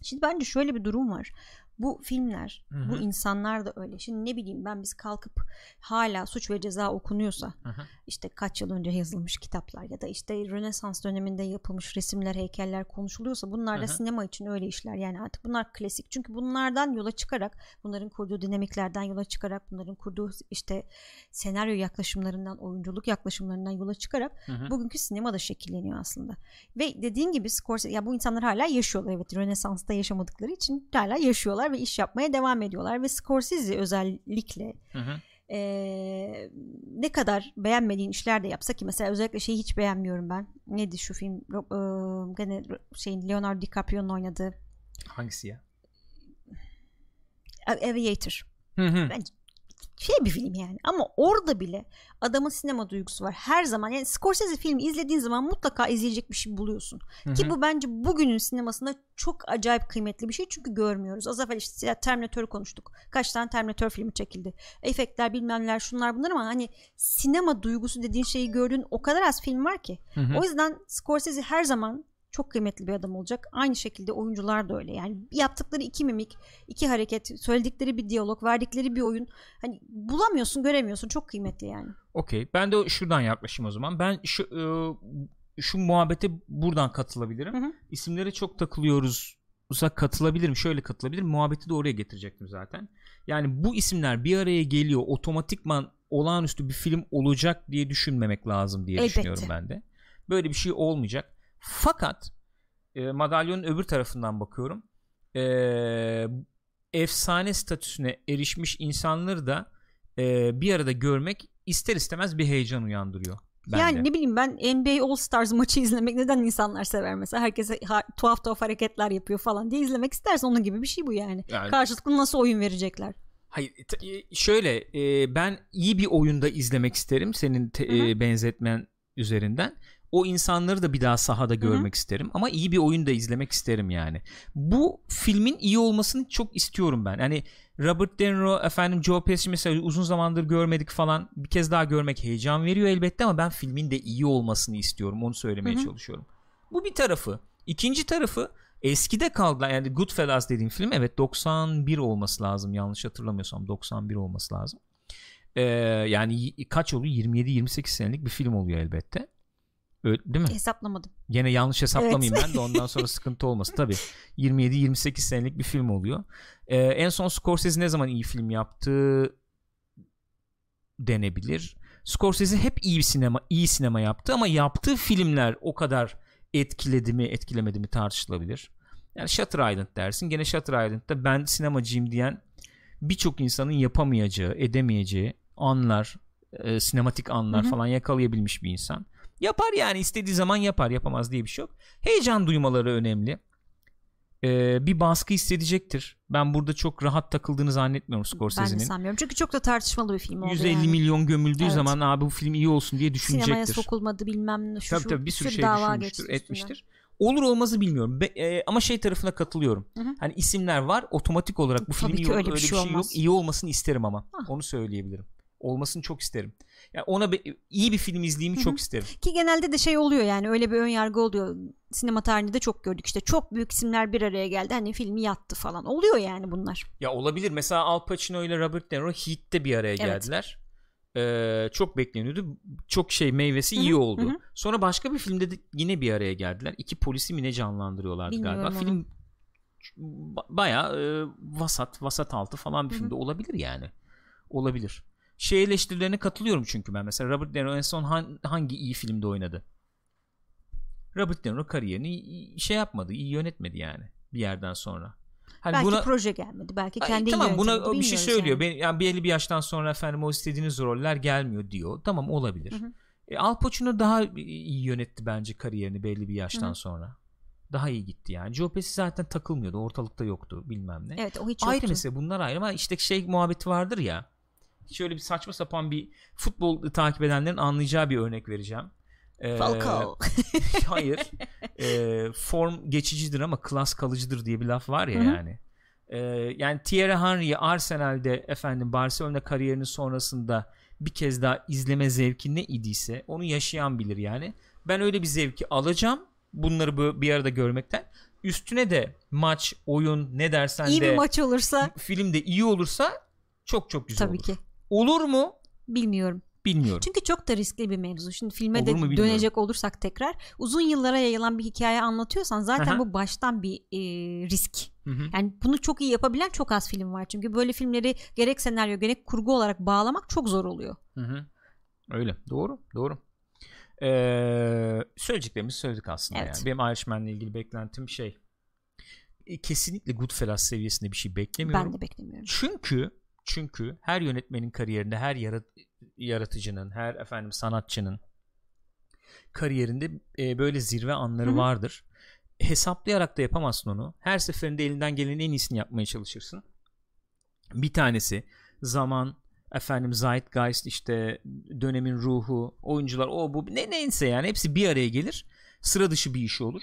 Şimdi bence şöyle bir durum var. Bu filmler, Hı hı. bu insanlar da öyle. Şimdi ne bileyim ben biz kalkıp hala suç ve ceza okunuyorsa Hı hı. işte kaç yıl önce yazılmış kitaplar ya da işte Rönesans döneminde yapılmış resimler, heykeller konuşuluyorsa bunlar da Hı hı. sinema için öyle işler. Yani artık bunlar klasik. Çünkü bunlardan yola çıkarak, bunların kurduğu dinamiklerden yola çıkarak, bunların kurduğu işte senaryo yaklaşımlarından, oyunculuk yaklaşımlarından yola çıkarak Hı hı. bugünkü sinema da şekilleniyor aslında. Ve dediğin gibi Scorsese ya bu insanlar hala yaşıyorlar evet Rönesans'ta yaşamadıkları için hala yaşıyorlar ve iş yapmaya devam ediyorlar ve Scorsese özellikle Hı hı. eee, ne kadar beğenmediğin işler de yapsa ki mesela özellikle şeyi hiç beğenmiyorum ben. Neydi şu film? Eee, gene şeyin Leonardo DiCaprio'nun oynadığı Hangisi ya? Aviator. Hı hı. Bence şey bir film yani. Ama orada bile adamın sinema duygusu var. Her zaman yani Scorsese filmi izlediğin zaman mutlaka izleyecek bir şey buluyorsun. Hı ki bu bence bugünün sinemasında çok acayip kıymetli bir şey çünkü görmüyoruz. Az evvel işte Terminator'u konuştuk. Kaç tane Terminator filmi çekildi? Efektler bilmem neler şunlar bunlar ama hani sinema duygusu dediğin şeyi gördüğün o kadar az film var ki. Hı hı. o yüzden Scorsese her zaman çok kıymetli bir adam olacak. Aynı şekilde oyuncular da öyle. Yani yaptıkları iki mimik, iki hareket, söyledikleri bir diyalog, verdikleri bir oyun. Hani bulamıyorsun, göremiyorsun. Çok kıymetli yani. Okey. Ben de şuradan yaklaşayım o zaman. Ben şu e, şu muhabbete buradan katılabilirim. Hı hı. İsimlere çok takılıyoruz. katılabilirim. Şöyle katılabilirim. Muhabbeti de oraya getirecektim zaten. Yani bu isimler bir araya geliyor. Otomatikman olağanüstü bir film olacak diye düşünmemek lazım diye Elbette. düşünüyorum ben de. Böyle bir şey olmayacak. Fakat e, madalyonun öbür tarafından bakıyorum. E, efsane statüsüne erişmiş insanları da e, bir arada görmek ister istemez bir heyecan uyandırıyor. Bende. Yani ne bileyim ben NBA All Stars maçı izlemek neden insanlar sever mesela? Herkese ha- tuhaf tuhaf hareketler yapıyor falan diye izlemek istersen onun gibi bir şey bu yani. Yani- Karşılıklı nasıl oyun verecekler? Hayır e, şöyle e, ben iyi bir oyunda izlemek isterim senin te- e, benzetmen üzerinden. O insanları da bir daha sahada görmek isterim ama iyi bir oyunda izlemek isterim yani. Bu filmin iyi olmasını çok istiyorum ben. Hani Robert De Niro, efendim Joe Pesci mesela uzun zamandır görmedik falan. Bir kez daha görmek heyecan veriyor elbette ama ben filmin de iyi olmasını istiyorum. Onu söylemeye Hı hı. çalışıyorum. Bu bir tarafı. İkinci tarafı eskide kaldı. Yani Goodfellas dediğim film evet 91 olması lazım. Yanlış hatırlamıyorsam 91 olması lazım. Ee, yani kaç oluyor? 27-28 senelik bir film oluyor elbette. Öyle, değil mi? Hesaplamadım. Gene yanlış hesaplamayayım Evet. ben de ondan sonra sıkıntı olmasın. Tabii 27-28 senelik bir film oluyor. Ee, en son Scorsese ne zaman iyi film yaptı denebilir. Scorsese hep iyi bir sinema iyi sinema yaptı ama yaptığı filmler o kadar etkiledi mi etkilemedi mi tartışılabilir. Yani Shutter Island dersin. Gene Shutter Island'da ben sinemacıyım diyen birçok insanın yapamayacağı, edemeyeceği anlar, e, sinematik anlar Hı hı. falan yakalayabilmiş bir insan. Yapar yani istediği zaman yapar, yapamaz diye bir şey yok. Heyecan duymaları önemli. Ee, bir baskı hissedecektir. Ben burada çok rahat takıldığını zannetmiyorum Ben de Scorsese'nin. sanmıyorum. Çünkü çok da tartışmalı bir film oldu 150 yani. milyon gömüldüğü Evet. zaman abi bu film iyi olsun diye Sinemaya düşünecektir. sokulmadı bilmem ne. Şu, Tabii şu, tabii bir sürü şey dava düşünmüştür, geçti üstünden. etmiştir. Olur olmazı bilmiyorum. Be- e, ama şey tarafına katılıyorum. Hı hı. Hani isimler var. Otomatik olarak bu Tabii film iyi öyle Öyle bir şey şey, yok. olmaz. İyi olmasını isterim ama. Ah. Onu söyleyebilirim. Olmasını çok isterim. Yani ona be- iyi bir film hı. çok isterim. Ki genelde de şey oluyor yani öyle bir ön yargı oluyor. Sinema tarihinde de çok gördük işte çok büyük isimler bir araya geldi hani filmi yattı falan. Oluyor yani bunlar. Ya olabilir. Mesela Al Pacino ile Robert De Niro Heat'te bir araya Evet. geldiler. Ee, çok bekleniyordu. Çok şey meyvesi Hı hı, iyi oldu. hı hı. Sonra başka bir filmde de yine bir araya geldiler. İki polisi mi ne canlandırıyorlardı Bilmiyorum galiba. onu. Film ba- bayağı e, vasat, vasat altı falan bir Hı hı. filmde olabilir yani. Olabilir. Şey eleştirilerine katılıyorum çünkü ben. Mesela Robert De Niro en son han- hangi iyi filmde oynadı? Robert De Niro kariyerini şey yapmadı, iyi yönetmedi yani bir yerden sonra. Hani belki buna proje gelmedi. Belki kendi tamam buna bir şey söylüyor. yani. Ben, yani belli bir yaştan sonra efendim o istediğiniz roller gelmiyor diyor. Tamam olabilir. Hı hı. E, Al Pacino daha iyi yönetti bence kariyerini belli bir yaştan Hı hı. sonra. Daha iyi gitti yani. Joe Pesci zaten takılmıyordu. Ortalıkta yoktu bilmem ne. Evet o hiç ayrı yoktu. mesele bunlar ayrı ama işte şey muhabbeti vardır ya. Şöyle bir saçma sapan bir futbol takip edenlerin anlayacağı bir örnek vereceğim. Ee, Falcao. *laughs* hayır. Ee, form geçicidir ama klas kalıcıdır diye bir laf var ya Hı hı. yani. Ee, yani Thierry Henry Arsenal'de efendim Barcelona kariyerinin sonrasında bir kez daha izleme zevki ne idiyse onu yaşayan bilir yani. Ben öyle bir zevki alacağım. Bunları bir arada görmekten. Üstüne de maç, oyun ne dersen İyi de bir maç olursa film de iyi olursa çok çok güzel tabii olur. ki. Olur mu? Bilmiyorum. Bilmiyorum. Çünkü çok da riskli bir mevzu. Şimdi filme Olur de dönecek olursak tekrar uzun yıllara yayılan bir hikaye anlatıyorsan zaten Aha. bu baştan bir e, risk. Hı hı. Yani bunu çok iyi yapabilen çok az film var. Çünkü böyle filmleri gerek senaryo gerek kurgu olarak bağlamak çok zor oluyor. Hı hı. Öyle. Doğru. Doğru. Ee, söyleyeceklerimizi söyledik aslında Evet. yani. Benim Irishman'la ilgili beklentim şey e, kesinlikle Goodfellas seviyesinde bir şey beklemiyorum. Ben de beklemiyorum. Çünkü çünkü her yönetmenin kariyerinde her yarat- yaratıcının, her efendim sanatçının kariyerinde e, böyle zirve anları Hı hı. vardır. Hesaplayarak da yapamazsın onu. Her seferinde elinden gelenin en iyisini yapmaya çalışırsın. Bir tanesi zaman efendim zeitgeist işte dönemin ruhu, oyuncular o bu ne neyse yani hepsi bir araya gelir. Sıra dışı bir iş olur.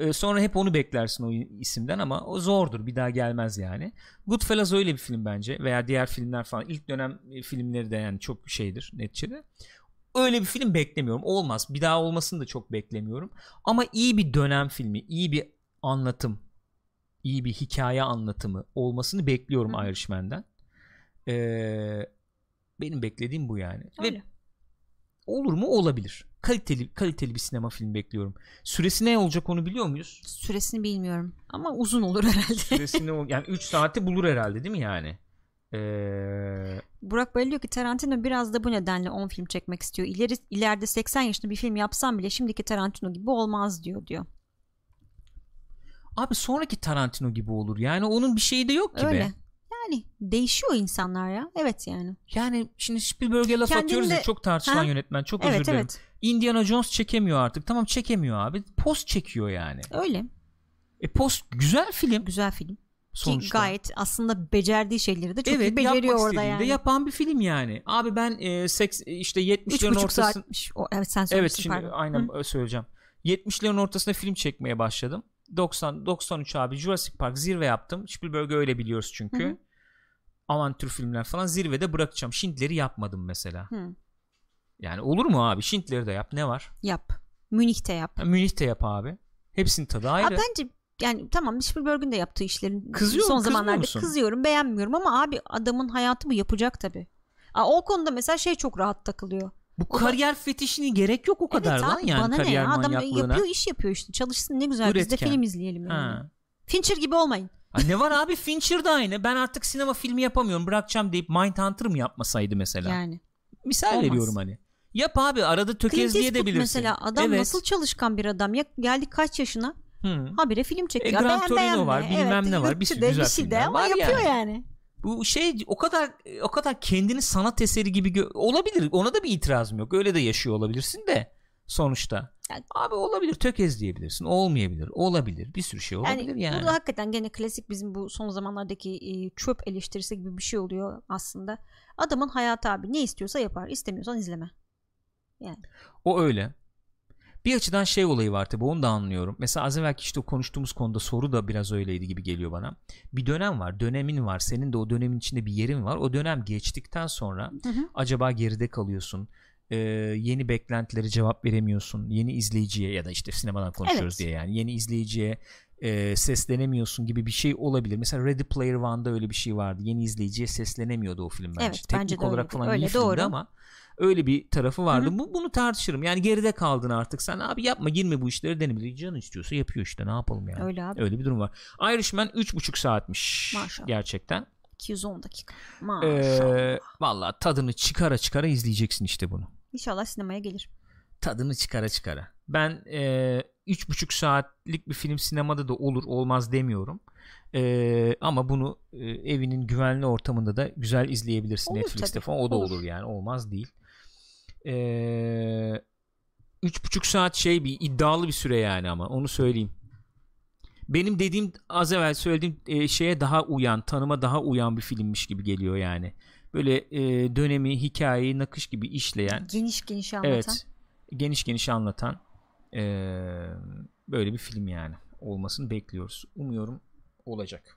Ee, sonra hep onu beklersin o isimden ama o zordur bir daha gelmez yani. Goodfellas öyle bir film bence veya diğer filmler falan ilk dönem e, filmleri de yani çok şeydir neticede. Öyle bir film beklemiyorum. Olmaz. Bir daha olmasını da çok beklemiyorum. Ama iyi bir dönem filmi, iyi bir anlatım, iyi bir hikaye anlatımı olmasını bekliyorum Hı. Irishman'den. Ee, benim beklediğim bu yani. Ve Öyle. olur mu? Olabilir. Kaliteli kaliteli bir sinema filmi bekliyorum. Süresi ne olacak onu biliyor muyuz? Süresini bilmiyorum ama uzun olur herhalde. Süresi ne yani 3 saati bulur herhalde değil mi yani? Ee, Burak Bey diyor ki Tarantino biraz da bu nedenle 10 film çekmek istiyor. İleri, ileride 80 yaşında bir film yapsam bile şimdiki Tarantino gibi olmaz diyor diyor. abi sonraki Tarantino gibi olur. Yani onun bir şeyi de yok ki Öyle. be. Yani değişiyor insanlar ya. Evet yani. Yani şimdi Spielberg'e laf Kendinde- atıyoruz ya çok tartışılan Ha? yönetmen. Çok özür Evet dilerim. evet. Indiana Jones çekemiyor artık. Tamam çekemiyor abi. Post çekiyor yani. Öyle. E Post güzel film Güzel film. sonuçta. Ki gayet aslında becerdiği şeyleri de çok evet iyi beceriyor orada yani. yapan bir film yani. Abi ben e, seks işte 70'lerin 3,5 ortasında saatmiş. O, evet sen Evet şimdi pardon. aynen Hı. söyleyeceğim. 70'lerin ortasında film çekmeye başladım. 90 93 abi Jurassic Park zirve yaptım. Spielberg'ü öyle biliyoruz çünkü. Hı hı. Avantür filmler falan zirvede bırakacağım. Schindler'i yapmadım mesela. Hı. Yani olur mu abi? Schindler'i de yap. Ne var? Yap. Münih'te yap. Ha, Münih'te yap abi. Hepsinin tadı ayrı. Abi bence yani tamam Spielberg'ün de yaptığı işlerin Kızıyor- son zamanlarda musun? kızıyorum beğenmiyorum ama abi adamın hayatı bu yapacak tabi. O konuda mesela şey çok rahat takılıyor. Bu kariyer fetişini gerek yok o kadar evet lan abi, yani bana ne kariyer ya adam yapıyor iş yapıyor işte çalışsın ne güzel biz de Üretken. film izleyelim yani. Ha. Fincher gibi olmayın. Ne var abi Fincher da aynı. Ben artık sinema filmi yapamıyorum bırakacağım deyip Mindhunter mı yapmasaydı mesela? Yani. Misal Olmaz. veriyorum hani. Yap abi arada Clint tökezleyebilirsin. Eastwood mesela adam evet. nasıl çalışkan bir adam ya geldi kaç yaşına Hı. Habire film çekiyor. E, Gran Torino var, bilmem evet, ne var. Bir sürü güzel bir şey de ama yapıyor yani. yani. Bu şey o kadar o kadar kendini sanat eseri gibi olabilir. Ona da bir itirazım yok. Öyle de yaşıyor olabilirsin de sonuçta. Yani, abi olabilir tökezleyebilirsin. Olmayabilir. Olabilir. Bir sürü şey olabilir yani. yani. Burada hakikaten gene klasik bizim bu son zamanlardaki e, çöp eleştirisi gibi bir şey oluyor aslında. Adamın hayatı abi ne istiyorsa yapar. İstemiyorsan izleme. Yani. O öyle. Bir açıdan şey olayı var tabi onu da anlıyorum. Mesela az evvelki işte o konuştuğumuz konuda soru da biraz öyleydi gibi geliyor bana. Bir dönem var dönemin var senin de o dönemin içinde bir yerin var. O dönem geçtikten sonra hı hı. acaba geride kalıyorsun. Ee, yeni beklentilere cevap veremiyorsun. Yeni izleyiciye ya da işte sinemadan konuşuyoruz evet. diye yani yeni izleyiciye e, seslenemiyorsun gibi bir şey olabilir. Mesela Ready Player One'da öyle bir şey vardı. Yeni izleyiciye seslenemiyordu o film bence. Evet, Teknik bence olarak falan öyle, iyi doğru. filmdi ama Öyle bir tarafı vardı. Bu bunu tartışırım. Yani geride kaldın artık sen. Abi yapma girme bu işleri denebilir. Canı istiyorsa yapıyor işte. Ne yapalım yani. Öyle abi. Öyle bir durum var. Irishman 3,5 saatmiş. Maşallah. Gerçekten. 210 dakika. Maşallah. Ee, Valla tadını çıkara çıkara izleyeceksin işte bunu. İnşallah sinemaya gelir. Tadını çıkara çıkara. Ben e, üç buçuk saatlik bir film sinemada da olur olmaz demiyorum. Ee, ama bunu e, evinin güvenli ortamında da güzel izleyebilirsin olur Netflix'te tabii. falan. O da olur. olur yani olmaz değil. Ee, üç buçuk saat şey bir iddialı bir süre yani ama onu söyleyeyim. Benim dediğim az evvel söylediğim e, şeye daha uyan, tanıma daha uyan bir filmmiş gibi geliyor yani. Böyle e, dönemi, hikayeyi nakış gibi işleyen. Geniş geniş anlatan. Evet. Geniş geniş anlatan e, böyle bir film yani olmasını bekliyoruz. Umuyorum olacak.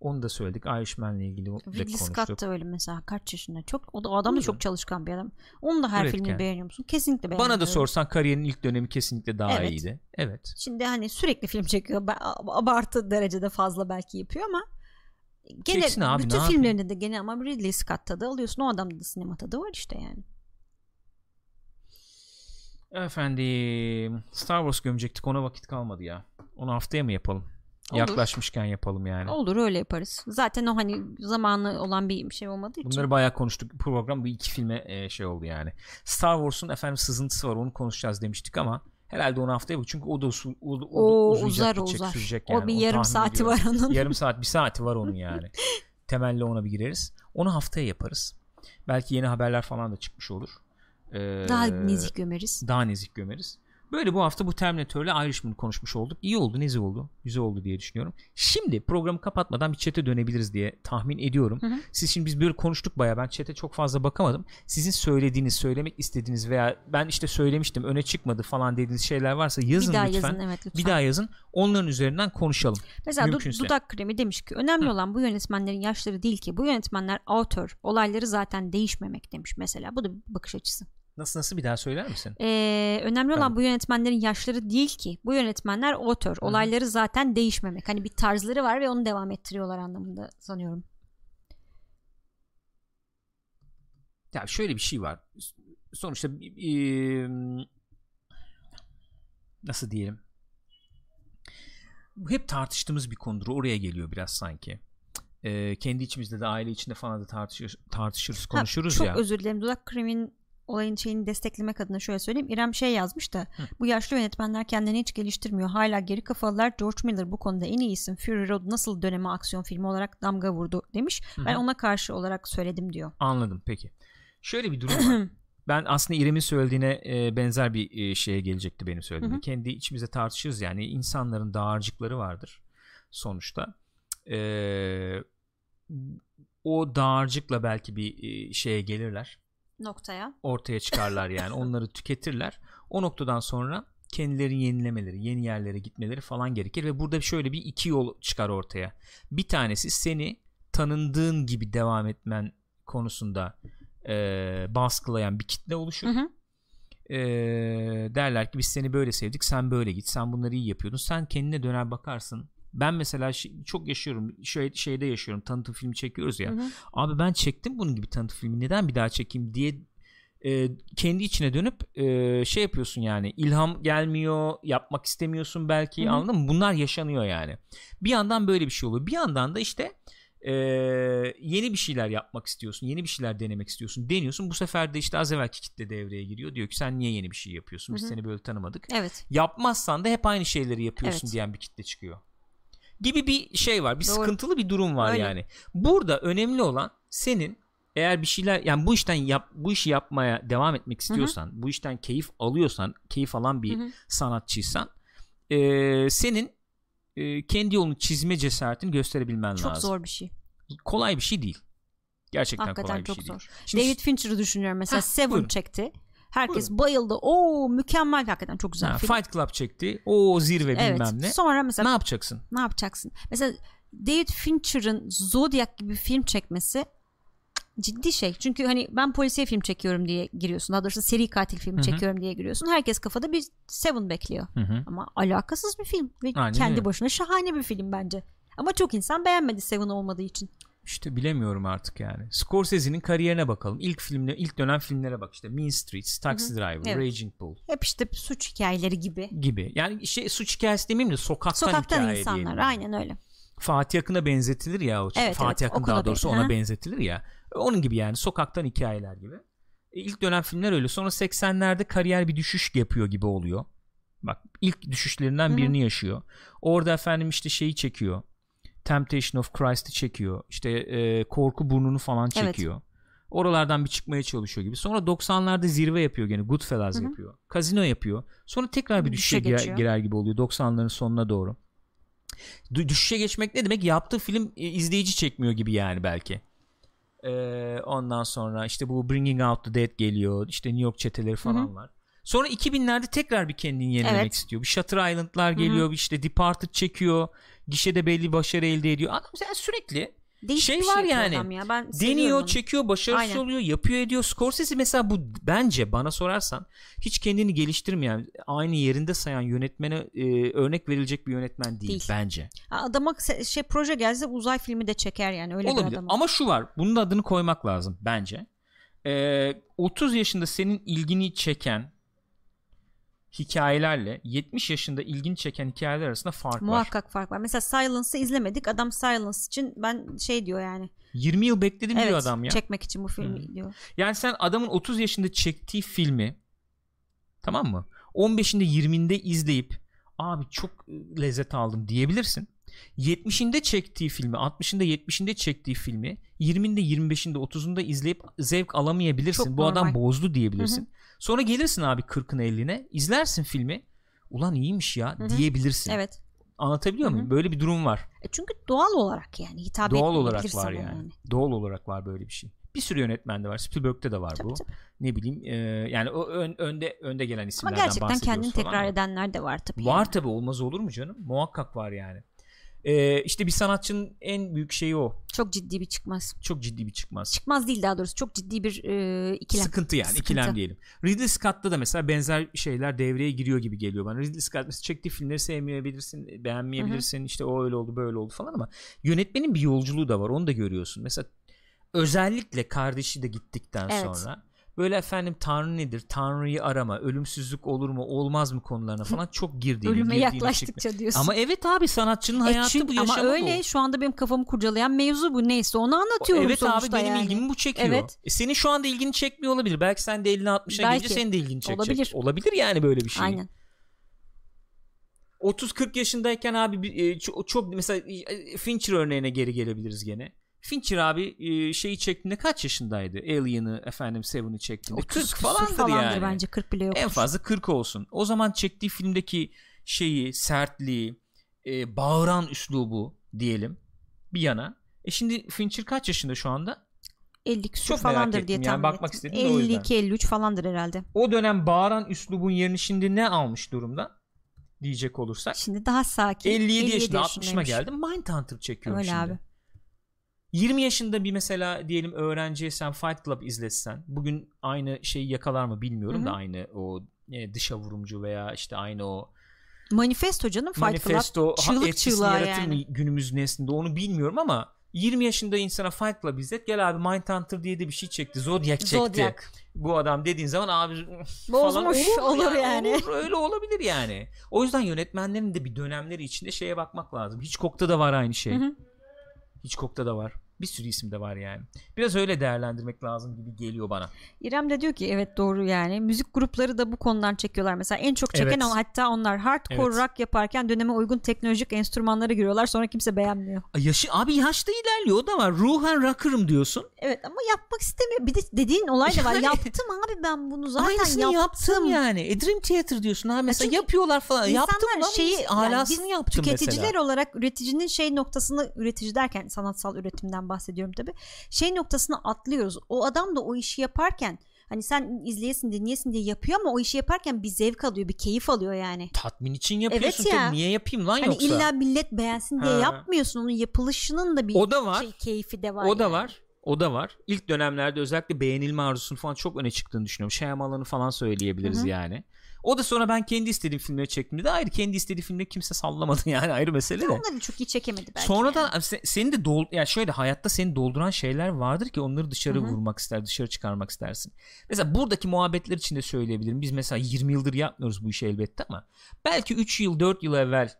Onu da söyledik. Irishman'la ilgili Ridley konuştuk. Scott da öyle mesela kaç yaşında. Çok o, da, o adam da çok çalışkan bir adam. Onun da her Üretken. filmini beğeniyor musun? Kesinlikle beğeniyorum. Bana da sorsan kariyerinin ilk dönemi kesinlikle daha evet. iyiydi. Evet. Şimdi hani sürekli film çekiyor. Abartı derecede fazla belki yapıyor ama gene Çeksin abi, bütün filmlerinde de gene ama Ridley Scott'ta da alıyorsun. O adamda da sinema tadı var işte yani. Efendim Star Wars gömecektik ona vakit kalmadı ya. Onu haftaya mı yapalım? Olur. Yaklaşmışken yapalım yani. Olur öyle yaparız. Zaten o hani zamanı olan bir şey olmadığı için. Bunları bayağı konuştuk. Program bu iki filme e, şey oldu yani. Star Wars'un efendim sızıntısı var onu konuşacağız demiştik ama herhalde onu haftaya bu çünkü o da, o, o, o uzayacak, uzar gidecek, uzar. sürecek yani. O bir yarım saati ediyorum. var onun. *laughs* yarım saat bir saati var onun yani. *laughs* Temelli ona bir gireriz. Onu haftaya yaparız. Belki yeni haberler falan da çıkmış olur. Ee, daha nezik gömeriz. Daha nezik gömeriz. Böyle bu hafta bu Terminator'la Irishman'ı konuşmuş olduk. İyi oldu, nezih oldu. Güzel oldu diye düşünüyorum. Şimdi programı kapatmadan bir chat'e dönebiliriz diye tahmin ediyorum. Hı hı. Siz şimdi biz böyle konuştuk baya. Ben chat'e çok fazla bakamadım. Sizin söylediğiniz, söylemek istediğiniz veya ben işte söylemiştim öne çıkmadı falan dediğiniz şeyler varsa yazın bir daha lütfen. Yazın, evet, lütfen. Bir daha yazın. Onların üzerinden konuşalım. Mesela Mümkünse. dudak kremi demiş ki önemli hı. olan bu yönetmenlerin yaşları değil ki. Bu yönetmenler author. Olayları zaten değişmemek demiş mesela. Bu da bir bakış açısı. Nasıl nasıl bir daha söyler misin? Ee, önemli olan tamam. bu yönetmenlerin yaşları değil ki. Bu yönetmenler otör. Olayları Hı. zaten değişmemek. Hani bir tarzları var ve onu devam ettiriyorlar anlamında sanıyorum. Ya şöyle bir şey var. Sonuçta e, nasıl diyelim? Hep tartıştığımız bir konudur. Oraya geliyor biraz sanki. E, kendi içimizde de aile içinde falan da tartışır, tartışırız, konuşuruz ha, çok ya. Çok özür dilerim. Dudak kremin olayın şeyini desteklemek adına şöyle söyleyeyim. İrem şey yazmış da Hı. bu yaşlı yönetmenler kendini hiç geliştirmiyor. Hala geri kafalılar George Miller bu konuda en iyi isim. Fury Road nasıl döneme aksiyon filmi olarak damga vurdu demiş. Hı. Ben ona karşı olarak söyledim diyor. Anladım peki. Şöyle bir durum *clears throat* var. ben aslında İrem'in söylediğine e, benzer bir e, şeye gelecekti benim söylediğim. Kendi içimize tartışırız yani insanların dağarcıkları vardır sonuçta. E, o dağarcıkla belki bir e, şeye gelirler noktaya ortaya çıkarlar yani *laughs* onları tüketirler. O noktadan sonra kendilerini yenilemeleri, yeni yerlere gitmeleri falan gerekir ve burada şöyle bir iki yol çıkar ortaya. Bir tanesi seni tanındığın gibi devam etmen konusunda e, baskılayan bir kitle oluşur. Hı hı. E, derler ki biz seni böyle sevdik sen böyle git sen bunları iyi yapıyordun sen kendine döner bakarsın ben mesela çok yaşıyorum şey, şeyde yaşıyorum tanıtım filmi çekiyoruz ya. Hı hı. Abi ben çektim bunun gibi tanıtım filmi neden bir daha çekeyim diye e, kendi içine dönüp e, şey yapıyorsun yani ilham gelmiyor yapmak istemiyorsun belki hı hı. anladın mı? Bunlar yaşanıyor yani. Bir yandan böyle bir şey oluyor. Bir yandan da işte Ee, yeni bir şeyler yapmak istiyorsun. Yeni bir şeyler denemek istiyorsun. Deniyorsun. Bu sefer de işte az evvelki kitle devreye giriyor. Diyor ki sen niye yeni bir şey yapıyorsun? Biz Hı hı. seni böyle tanımadık. Evet. Yapmazsan da hep aynı şeyleri yapıyorsun Evet. diyen bir kitle çıkıyor. Gibi bir şey var. Bir Doğru. sıkıntılı bir durum var Öyle. yani. Burada önemli olan senin eğer bir şeyler yani bu işten yap bu işi yapmaya devam etmek istiyorsan, bu işten keyif alıyorsan, keyif alan bir Hı hı. sanatçıysan, eee, senin eee, kendi yolunu çizme cesaretini gösterebilmen Çok lazım. zor bir şey. Kolay bir şey değil. Gerçekten Hakikaten kolay bir çok şey değil. zor. Şimdi David Fincher'ı düşünüyorum mesela Heh, Seven buyurun. çekti. Herkes bayıldı. Oo mükemmel hakikaten çok güzel ha, film. Fight Club çekti. O zirve evet. bilmem ne. Sonra Ne mesela yapacaksın? ne yapacaksın? Mesela David Fincher'ın Zodiac gibi film çekmesi ciddi şey. Çünkü hani ben polisiye film çekiyorum diye giriyorsun. Daha doğrusu seri katil filmi Hı hı. çekiyorum diye giriyorsun. Herkes kafada bir Seven bekliyor. Hı hı. Ama alakasız bir film ve Aynen kendi öyle. başına şahane bir film bence. Ama çok insan beğenmedi Seven olmadığı için. İşte bilemiyorum artık yani. Scorsese'nin kariyerine bakalım. İlk filmle ilk dönem filmlere bak işte. Mean Streets, Taxi Driver, Evet. Raging Bull Hep işte suç hikayeleri gibi. gibi. Yani şey suç hikayesi demeyeyim de sokaktan, Sokaktan hikaye insanlar. diyelim. Aynen öyle. Fatih Akın'a benzetilir ya o. Evet, Fatih evet, Akın daha doğrusu ona Hı. benzetilir ya. Onun gibi yani sokaktan hikayeler gibi. E, ilk dönem filmler öyle. Sonra 80'lerde kariyer bir düşüş yapıyor gibi oluyor. Bak ilk düşüşlerinden Hı hı. birini yaşıyor. Orada efendim işte şeyi çekiyor. Temptation of Christ'ı çekiyor. İşte e, korku burnunu falan Evet. çekiyor. Oralardan bir çıkmaya çalışıyor gibi. Sonra 90'larda zirve yapıyor gene. Goodfellas Hı hı. yapıyor. Casino yapıyor. Sonra tekrar bir Düşüşe düşüşe girer, girer gibi oluyor 90'ların sonuna doğru. Du- düşüşe geçmek ne demek? Yaptığı film e, izleyici çekmiyor gibi yani belki. Ee, ondan sonra işte bu Bringing Out the Dead geliyor. İşte New York çeteleri falan Hı var. Sonra 2000'lerde tekrar bir kendini yenilemek Evet. istiyor. Bir Shutter Island'lar geliyor. işte Departed çekiyor. Gişede belli başarı elde ediyor. Adam yani sürekli Değişik Şey bir var yapıyor yani. Ya. Ben deniyor, onu. çekiyor, başarısız Aynen. oluyor, yapıyor, ediyor. Scorsese mesela bu bence bana sorarsan hiç kendini geliştirmeyen, aynı yerinde sayan yönetmene e, örnek verilecek bir yönetmen değil, Değil. bence. Adama şey proje gelse uzay filmi de çeker yani öyle bir Olabilir. adam. Ama şu var. Bunun adını koymak lazım bence. Ee, 30 yaşında senin ilgini çeken hikayelerle 70 yaşında ilgini çeken hikayeler arasında fark var. Muhakkak fark var. Mesela Silence'ı izlemedik. Adam Silence için ben şey diyor yani. 20 yıl bekledim evet, diyor adam ya. çekmek için bu filmi Hı. diyor. Yani sen adamın 30 yaşında çektiği filmi tamam mı? 15'inde 20'inde izleyip abi çok e, lezzet aldım diyebilirsin. 70'inde çektiği filmi, 60'ında 70'inde çektiği filmi 20'inde 25'inde 30'unda izleyip zevk alamayabilirsin. Çok Bu adam normal. bozdu diyebilirsin. Sonra gelirsin abi 40'ın 50'ine, izlersin filmi. Ulan iyiymiş ya hı. diyebilirsin. Evet. Anlatabiliyor Hı hı. muyum? Böyle bir durum var. E çünkü doğal olarak yani hitap Doğal olarak var sana yani. Doğal olarak var böyle bir şey. Bir sürü yönetmende var. Spielberg'de de var Tabii, bu. tabii. Ne bileyim e, yani o ön- önde önde gelen Ama isimlerden gerçekten bahsediyoruz kendini falan tekrar ama. edenler de var tabii. Var yani. tabi olmaz olur mu canım? Muhakkak var yani. E, işte bir sanatçının en büyük şeyi o. Çok ciddi bir çıkmaz. Çok ciddi bir çıkmaz. Çıkmaz değil daha doğrusu. Çok ciddi bir e, ikilem. Sıkıntı yani Sıkıntı. ikilem diyelim. Ridley Scott'ta da mesela benzer şeyler devreye giriyor gibi geliyor bana. Ridley Scott mesela çektiği filmleri sevmeyebilirsin, beğenmeyebilirsin. işte o öyle oldu böyle oldu falan ama yönetmenin bir yolculuğu da var. Onu da görüyorsun. Mesela özellikle kardeşi de gittikten Evet. sonra böyle efendim tanrı nedir? Tanrıyı arama, ölümsüzlük olur mu, olmaz mı konularına falan çok girdiğini, Ölüme yaklaştıkça çekme- diyorsun. Ama evet abi sanatçının E hayatı çünkü- bu yaşamı ama öyle bu. şu anda benim kafamı kurcalayan mevzu bu neyse onu anlatıyorum Evet abi sonuçta benim yani. ilgimi bu çekiyor. Evet. E senin şu anda ilgini çekmiyor olabilir. Belki sen de 50'ne 60'ına Belki. gelince senin de ilgini çekecek. Olabilir. Olabilir yani böyle bir şey. Aynen. 30-40 yaşındayken abi e, çok, çok mesela e, Fincher örneğine geri gelebiliriz gene. Fincher abi e, şeyi çektiğinde kaç yaşındaydı? Alien'ı efendim Seven'ı çektiğinde 30 40 küsur falandır, falandır yani. bence 40 bile yok. En fazla 40 olsun. O zaman çektiği filmdeki şeyi, sertliği, e, bağıran üslubu diyelim bir yana. E şimdi Fincher kaç yaşında şu anda? 50 küsur Çok falandır diye yani, tahmin bakmak ettim. istedim de o yüzden. 52 53 falandır herhalde. O dönem bağıran üslubun yerini şimdi ne almış durumda? Diyecek olursak. Şimdi daha sakin. 57, yaşında 60'ma yaşındaymış. geldim. Mindhunter çekiyorum Öyle şimdi. abi. 20 yaşında bir mesela diyelim öğrenciysen Fight Club izletsen bugün aynı şeyi yakalar mı bilmiyorum Hı hı. da aynı o e, dışa vurumcu veya işte aynı o Manifesto canım Fight manifesto Club. Çığlık çığlığa yaratır yani. mı günümüz neslinde onu bilmiyorum ama 20 yaşında insana Fight Club izlet gel abi Mindhunter diye de bir şey çekti Zodiac çekti Zodiac. bu adam dediğin zaman abi falan Bozmuş olur yani. olur, öyle olabilir yani o yüzden yönetmenlerin de bir dönemleri içinde şeye bakmak lazım Hitchcock'ta da var aynı şey Hı hı. Hitchcock'ta da var. Bir sürü isim de var yani. Biraz öyle değerlendirmek lazım gibi geliyor bana. İrem de diyor ki evet doğru yani. Müzik grupları da bu konudan çekiyorlar. Mesela en çok çeken Evet. o hatta onlar hardcore Evet. rock yaparken döneme uygun teknolojik enstrümanlara giriyorlar. Sonra kimse beğenmiyor. Yaşı, abi yaşta ilerliyor o da var. Ruhen rocker'ım diyorsun. Evet ama yapmak istemiyor. Bir de dediğin olay da var. Yani- yaptım abi ben bunu zaten Aynısını yaptım. yaptım yani. E, Dream Theater diyorsun ha mesela çünkü yapıyorlar falan. Yaptım lan şeyi yani alasını biz yaptım tüketiciler mesela. olarak üreticinin şey noktasını üretici derken sanatsal üretimden bahsediyorum tabi şey noktasını atlıyoruz o adam da o işi yaparken hani sen izleyesin dinleyesin diye yapıyor ama o işi yaparken bir zevk alıyor bir keyif alıyor yani Tatmin için yapıyorsun Evet ya. tabii. Niye yapayım lan hani yoksa? illa millet beğensin diye Ha. yapmıyorsun onun yapılışının da bir O da var. şey keyfi de var O da yani. var. O da var. İlk dönemlerde özellikle beğenilme arzusunun falan çok öne çıktığını düşünüyorum. Shyamalan'ı falan söyleyebiliriz Hı hı. yani. O da sonra ben kendi istediğim filmleri çektim de ayrı kendi istediği filmleri kimse sallamadı *laughs* yani ayrı mesele de. onları çok iyi çekemedi belki Sonradan yani. se- seni de dol ya şöyle hayatta seni dolduran şeyler vardır ki onları dışarı Hı hı. vurmak ister, dışarı çıkarmak istersin. Mesela buradaki muhabbetler için de söyleyebilirim. Biz mesela 20 yıldır yapmıyoruz bu işi elbette ama belki 3 yıl 4 yıl evvel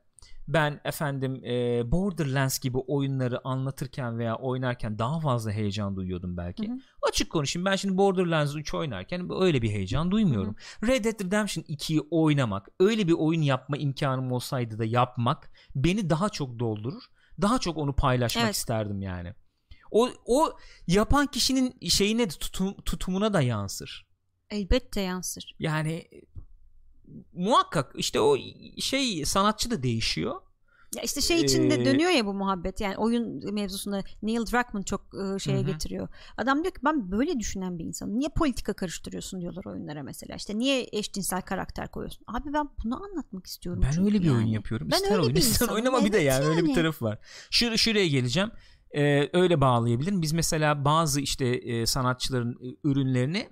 ben efendim e, Borderlands gibi oyunları anlatırken veya oynarken daha fazla heyecan duyuyordum belki. Hı hı. Açık konuşayım ben şimdi Borderlands 3 oynarken öyle bir heyecan duymuyorum. Red Dead Redemption 2'yi oynamak, öyle bir oyun yapma imkanım olsaydı da yapmak beni daha çok doldurur. Daha çok onu paylaşmak Evet. isterdim yani. O o yapan kişinin şeyine de tutum, tutumuna da yansır. elbette yansır Yani muhakkak işte o şey sanatçı da değişiyor. Ya işte şey içinde Ee, dönüyor ya bu muhabbet yani oyun mevzusunda Neil Druckmann çok e, şeye Hı hı. getiriyor. Adam diyor ki ben böyle düşünen bir insanım. Niye politika karıştırıyorsun diyorlar oyunlara mesela. İşte niye eşcinsel karakter koyuyorsun? Abi ben bunu anlatmak istiyorum. Ben öyle bir oyun yani. yapıyorum. Ben ister öyle oyun bir ister *laughs* oynama bir de Evet yani, öyle bir yani. tarafı var. Şur şuraya geleceğim. Ee, öyle bağlayabilirim. Biz mesela bazı işte e, sanatçıların e, ürünlerini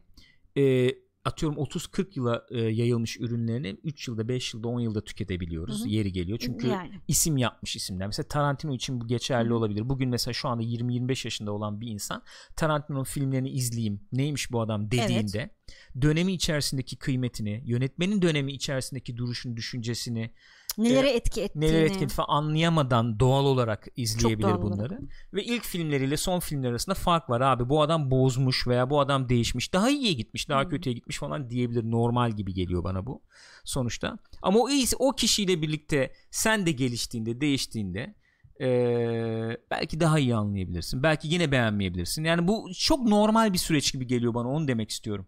e, atıyorum 30-40 yıla e, yayılmış ürünlerini 3 yılda 5 yılda 10 yılda tüketebiliyoruz. Hı hı. Yeri geliyor. Çünkü yani. isim yapmış isimler. Mesela Tarantino için bu geçerli Hı olabilir. Bugün mesela şu anda 20-25 yaşında olan bir insan Tarantino'nun filmlerini izleyeyim. Neymiş bu adam dediğinde dönemi içerisindeki kıymetini, yönetmenin dönemi içerisindeki duruşunu, düşüncesini, Nelere etki ettiğini. neler etkin falan anlayamadan doğal olarak izleyebilir doğal bunları. Ve ilk filmleriyle son filmler arasında fark var abi. Bu adam bozmuş veya bu adam değişmiş. Daha iyiye gitmiş, daha Hmm. kötüye gitmiş falan diyebilir. Normal gibi geliyor bana bu sonuçta. Ama o o kişiyle birlikte sen de geliştiğinde, değiştiğinde eee, belki daha iyi anlayabilirsin. Belki yine beğenmeyebilirsin. Yani bu çok normal bir süreç gibi geliyor bana. Onu demek istiyorum.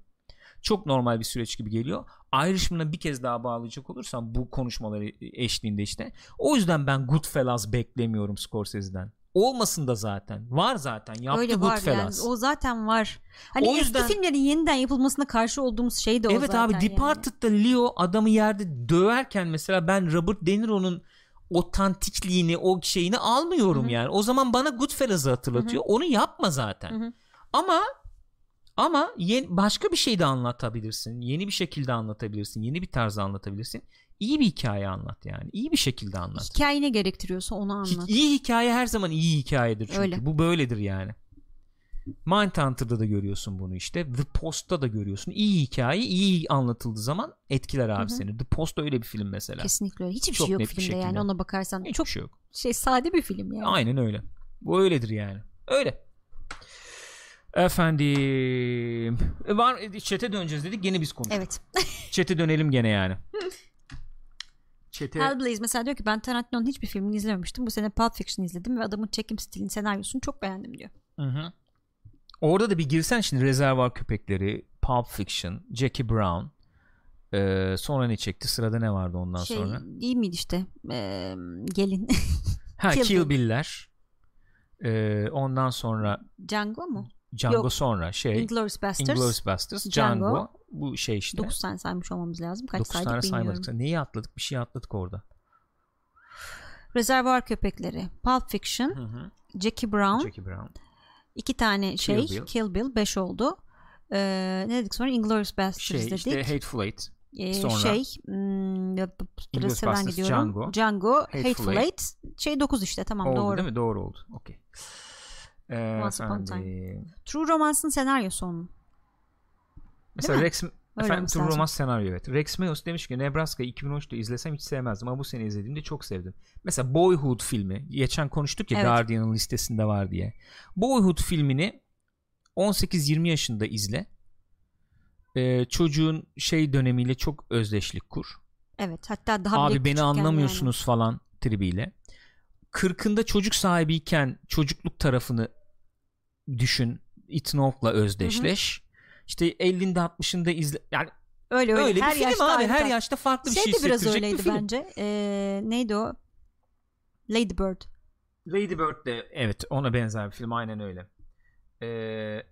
Çok normal bir süreç gibi geliyor. Ayrışımına bir kez daha bağlayacak olursam bu konuşmaları eşliğinde işte. O yüzden ben Goodfellas beklemiyorum Scorsese'den. Olmasın da zaten. Var zaten. Yaptı Öyle var yani. Goodfellas. O zaten var. Hani O yüzden- eski filmlerin yeniden yapılmasına karşı olduğumuz şey de o evet zaten. abi yani. Departed'da Leo adamı yerde döverken mesela ben Robert De Niro'nun otantikliğini o şeyini almıyorum Hı hı. yani. O zaman bana Goodfellas'ı hatırlatıyor. Onu yapma zaten. Hı hı. Ama ama yeni, başka bir şey de anlatabilirsin. Yeni bir şekilde anlatabilirsin. Yeni bir tarzda anlatabilirsin. İyi bir hikaye anlat yani. İyi bir şekilde anlat. Hikaye ne gerektiriyorsa onu anlat. İyi hikaye her zaman iyi hikayedir çünkü. Öyle. Bu böyledir yani. Mindhunter'da da görüyorsun bunu işte. The Post'ta da görüyorsun. İyi hikaye iyi anlatıldığı zaman etkiler abi Hı hı. seni. The Post öyle bir film mesela. Kesinlikle öyle. Hiçbir Çok şey yok filmde yani şekilde. ona bakarsan. Hiçbir Çok şey yok. şey sade bir film yani. Aynen öyle. Bu öyledir yani. Öyle. Efendim E, var çete döneceğiz dedik gene biz konuştuk. Evet. *laughs* Çete dönelim gene yani. Çete Hellblaze mesela diyor ki ben Tarantino'nun hiçbir filmini izlememiştim. Bu sene Pulp Fiction izledim ve adamın çekim stilini, senaryosunu çok beğendim diyor. Hı hı. Orada da bir girsen şimdi Rezervuar Köpekleri, Pulp Fiction, Jackie Brown. Ee, sonra ne çekti? Sırada ne vardı ondan şey sonra? değil miydi işte? Ee, gelin. Ha *laughs* Kill Kill, Bill. Bill'ler. Ee, ondan sonra Django mu? Django Yok. sonra şey Inglourious Basterds. Inglourious Basterds, Django. Django. Bu şey işte. 9 tane saymış olmamız lazım. Kaç 9 saydık tane bilmiyorum. saymadık. Neyi atladık? Bir şey atladık orada. Rezervuar Köpekleri, Pulp Fiction, Hı hı. Jackie Brown, Jackie Brown. iki tane şey, Bill. Kill Bill 5 oldu. Ee, ne dedik sonra? Inglourious Basterds Şey dedik. işte Hateful Eight. Ee, sonra- şey hmm, Inglourious. Django. Django, Hateful Hateful, Eight. Eight. Şey 9 işte tamam oldu doğru. değil mi? Doğru oldu. Okey. Ee, Once Upon True Romance'ın senaryosu onun. Mesela? Rex Efendim True. Romance senaryo evet. Rex Mayos demiş ki Nebraska'yı 2013'te izlesem hiç sevmezdim ama bu sene izlediğimde çok sevdim. Mesela Boyhood filmi. Geçen konuştuk ya Evet. Guardian'ın listesinde var diye. Boyhood filmini 18-20 yaşında izle. Ee, çocuğun şey dönemiyle çok özdeşlik kur. Evet hatta daha bile Abi beni anlamıyorsunuz falan tribiyle. Kırkında çocuk sahibiyken çocukluk tarafını düşün. Ethan Hawke'la özdeşleş. İşte 50'inde 60'ında izle yani. Öyle öyle. öyle her bir film yaşta abi her yaşta farklı bir şey şey de biraz bir öyleydi film. bence. Ee, neydi o? Lady Bird. Lady Bird de evet ona benzer bir film aynen öyle. Ee,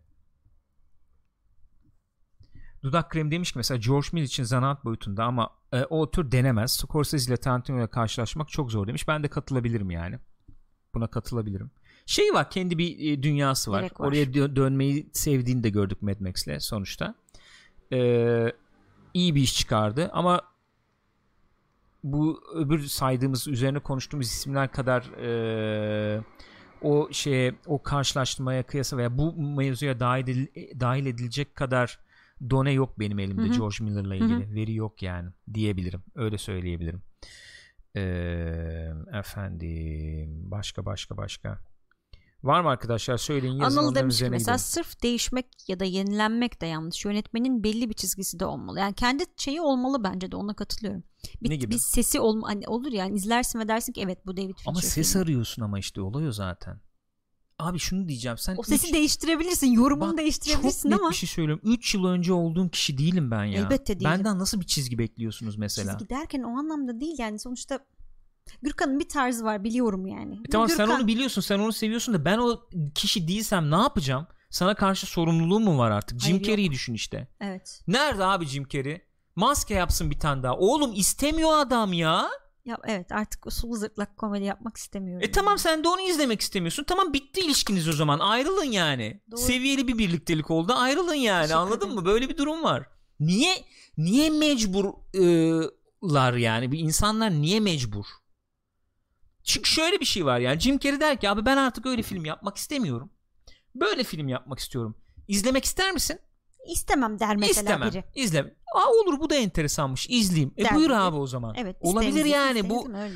Dudak kremi demiş ki mesela George Miller için zanaat boyutunda ama e, o tür denemez. Scorsese ile Tarantino ile karşılaşmak çok zor demiş. Ben de katılabilirim yani. Buna katılabilirim. Şey var kendi bir e, dünyası var. Var. Oraya dö- dönmeyi sevdiğini de gördük Mad Max'le sonuçta. Ee, iyi bir iş çıkardı ama bu öbür saydığımız üzerine konuştuğumuz isimler kadar e, o şeye o karşılaştırmaya kıyasa veya bu mevzuya dahil, edil- dahil edilecek kadar done yok benim elimde Hı hı. George Miller'la ilgili veri yok yani diyebilirim öyle söyleyebilirim Ee, efendim başka başka başka var mı arkadaşlar söyleyin yazın Anıl demiş ki mesela gidelim. sırf değişmek ya da yenilenmek de yanlış. Yönetmenin belli bir çizgisi de olmalı. Yani kendi şeyi olmalı bence de ona katılıyorum. Bir, Ne gibi? bir sesi olma hani olur yani izlersin ve dersin ki evet bu David Fincher ama ses filmi. arıyorsun ama işte olay o zaten abi şunu diyeceğim sen O sesi üç- değiştirebilirsin, yorumunu Bak, değiştirebilirsin çok ama net bir şey söylüyorum. 3 yıl önce olduğum kişi değilim ben ya. Elbette değilim. Benden nasıl bir çizgi bekliyorsunuz mesela? çizgi derken o anlamda değil yani sonuçta Gürkan'ın bir tarzı var biliyorum yani. E tamam sen Gürkan- onu biliyorsun, sen onu seviyorsun da ben o kişi değilsem ne yapacağım? Sana karşı sorumluluğum mu var artık? Jim Hayır, yok. Carrey'i düşün işte. Evet. Nerede abi Jim Carrey? Maske yapsın bir tane daha. Oğlum istemiyor adam ya. Ya evet artık o sulu zırtlak komedi yapmak istemiyorum. E tamam sen de onu izlemek istemiyorsun. Tamam bitti ilişkiniz o zaman. Ayrılın yani. Doğru. Seviyeli bir birliktelik oldu. Ayrılın yani. Teşekkür Anladın ederim. mı? Böyle bir durum var. Niye niye mecburlar yani? Bir insanlar niye mecbur? Çünkü şöyle bir şey var yani. Jim Carrey der ki abi ben artık öyle film yapmak istemiyorum. Böyle film yapmak istiyorum. İzlemek ister misin? İstemem der mesela İstemem. biri. İzle. Aa olur bu da enteresanmış. İzleyeyim. E Der buyur biri. abi o zaman. Evet. Olabilir yani bu? Öyle.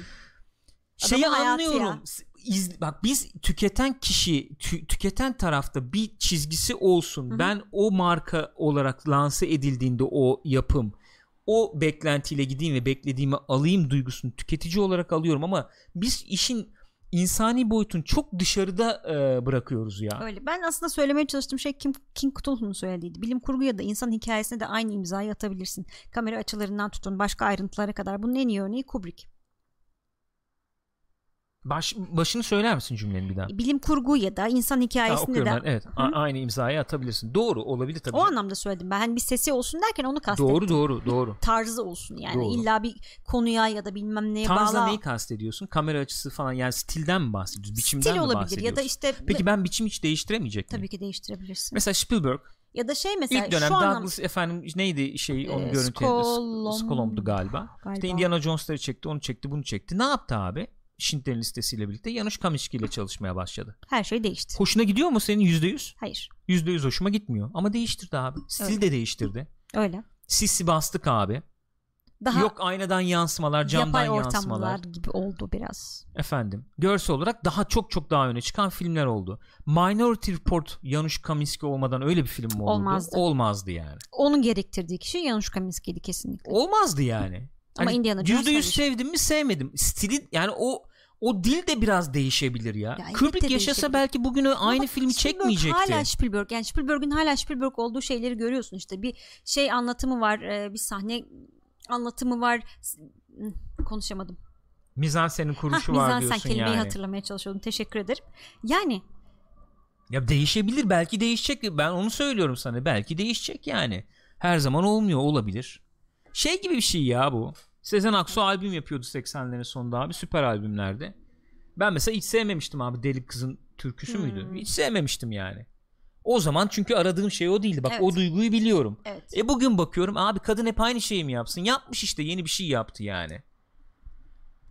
şeyi anlıyorum. ya. İz, bak biz tüketen kişi, tü- tüketen tarafta bir çizgisi olsun. Hı hı. Ben o marka olarak lanse edildiğinde o yapım, o beklentiyle gideyim ve beklediğimi alayım duygusunu tüketici olarak alıyorum ama biz işin insani boyutunu çok dışarıda e, bırakıyoruz ya. Öyle. Ben aslında söylemeye çalıştığım şey Kim, King Cthulhu'nun söylediğiydi. Bilim kurgu ya da insan hikayesine de aynı imzayı atabilirsin. Kamera açılarından tutun başka ayrıntılara kadar. Bunun en iyi örneği Kubrick. Baş, başını söyler misin cümlenin bir daha? Bilim kurgu ya da insan okuyorum de. Evet. a- aynı imzayı atabilirsin. Doğru olabilir tabii. o anlamda söyledim ben. Hani bir sesi olsun derken onu kastettim. doğru doğru doğru. Tarzı olsun yani. Doğru. İlla bir konuya ya da bilmem neye Tarzla bağlı. neyi kastediyorsun? Kamera açısı falan yani stilden mi bahsediyoruz? Biçimden Stil mi olabilir bahsediyorsun? ya da işte Peki ben biçim hiç değiştiremeyecek miyim? tabii ki değiştirebilirsin. Mesela Spielberg ya da şey mesela ilk dönem şu anlam Douglas efendim neydi şey onu Ee, görüntü Skolom- Skolom'du galiba. Galiba. İşte Indiana Jones'ları çekti, onu çekti, bunu çekti. Ne yaptı abi? Schindler'in listesiyle birlikte Janusz Kaminski ile çalışmaya başladı. her şey değişti. Hoşuna gidiyor mu senin %100? Hayır. %100 hoşuma gitmiyor. Ama değiştirdi abi. Stil Öyle. de değiştirdi. Öyle. Sisi bastık abi. Daha Yok aynadan yansımalar, camdan yapay yansımalar. ortamlar gibi oldu biraz. Efendim. Görsel olarak daha çok çok daha öne çıkan filmler oldu. Minority Report Janusz Kaminski olmadan öyle bir film mi olurdu? Olmazdı. Olmazdı yani. Onun gerektirdiği kişi Janusz Kaminski'ydi kesinlikle. Olmazdı yani. Ama Indiana Jones yüzde yüz tabii. sevdim mi sevmedim. Stili yani o o dil de biraz değişebilir ya. elbette Kubrick yaşasa belki bugün o Ama aynı bak, filmi Spielberg çekmeyecekti. Hala Spielberg. Yani Spielberg'ün hala Spielberg olduğu şeyleri görüyorsun işte. Bir şey anlatımı var, e, bir sahne anlatımı var. Konuşamadım. Mizansenin Hah, kuruşu var mizansen diyorsun kelimeyi yani. hatırlamaya çalışıyordum. Teşekkür ederim. Yani Ya değişebilir belki değişecek. Ben onu söylüyorum sana. Belki değişecek yani. Her zaman olmuyor olabilir. Şey gibi bir şey ya bu. Sezen Aksu albüm yapıyordu 80'lerin sonunda abi süper albümlerde. Ben mesela hiç sevmemiştim abi Deli Kızın türküsü Hmm. müydü? Hiç sevmemiştim yani. O zaman çünkü aradığım şey o değildi. Bak Evet. o duyguyu biliyorum. evet. E bugün bakıyorum abi kadın hep aynı şeyi mi yapsın? Yapmış işte yeni bir şey yaptı yani.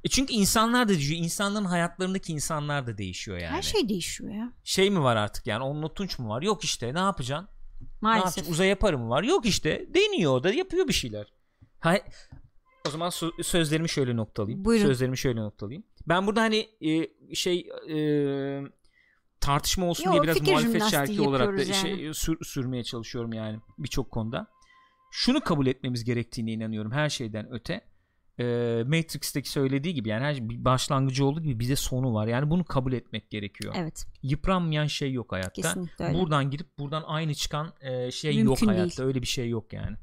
E çünkü insanlar da değişiyor. İnsanların hayatlarındaki insanlar da değişiyor yani. Her şey değişiyor ya. Şey mi var artık yani? Onun Tunç mu var? Yok işte ne yapacaksın? Maalesef. uzaya yaparım var. Yok işte deniyor o da yapıyor bir şeyler. Ha, o zaman sözlerimi şöyle noktalayayım. Buyurun. Sözlerimi şöyle noktalayayım. Ben burada hani e, şey e, tartışma olsun Yo, diye biraz muhalefet şarkı olarak da yapıyoruz şey sür- sürmeye çalışıyorum yani birçok konuda. Şunu kabul etmemiz gerektiğine inanıyorum her şeyden öte. E, Matrix'teki söylediği gibi yani her şey başlangıcı olduğu gibi bir de sonu var. Yani bunu kabul etmek gerekiyor. Evet. Yıpranmayan şey yok hayatta. Kesinlikle öyle. Buradan girip buradan aynı çıkan e, şey Mümkün yok değil. hayatta. Öyle bir şey yok yani.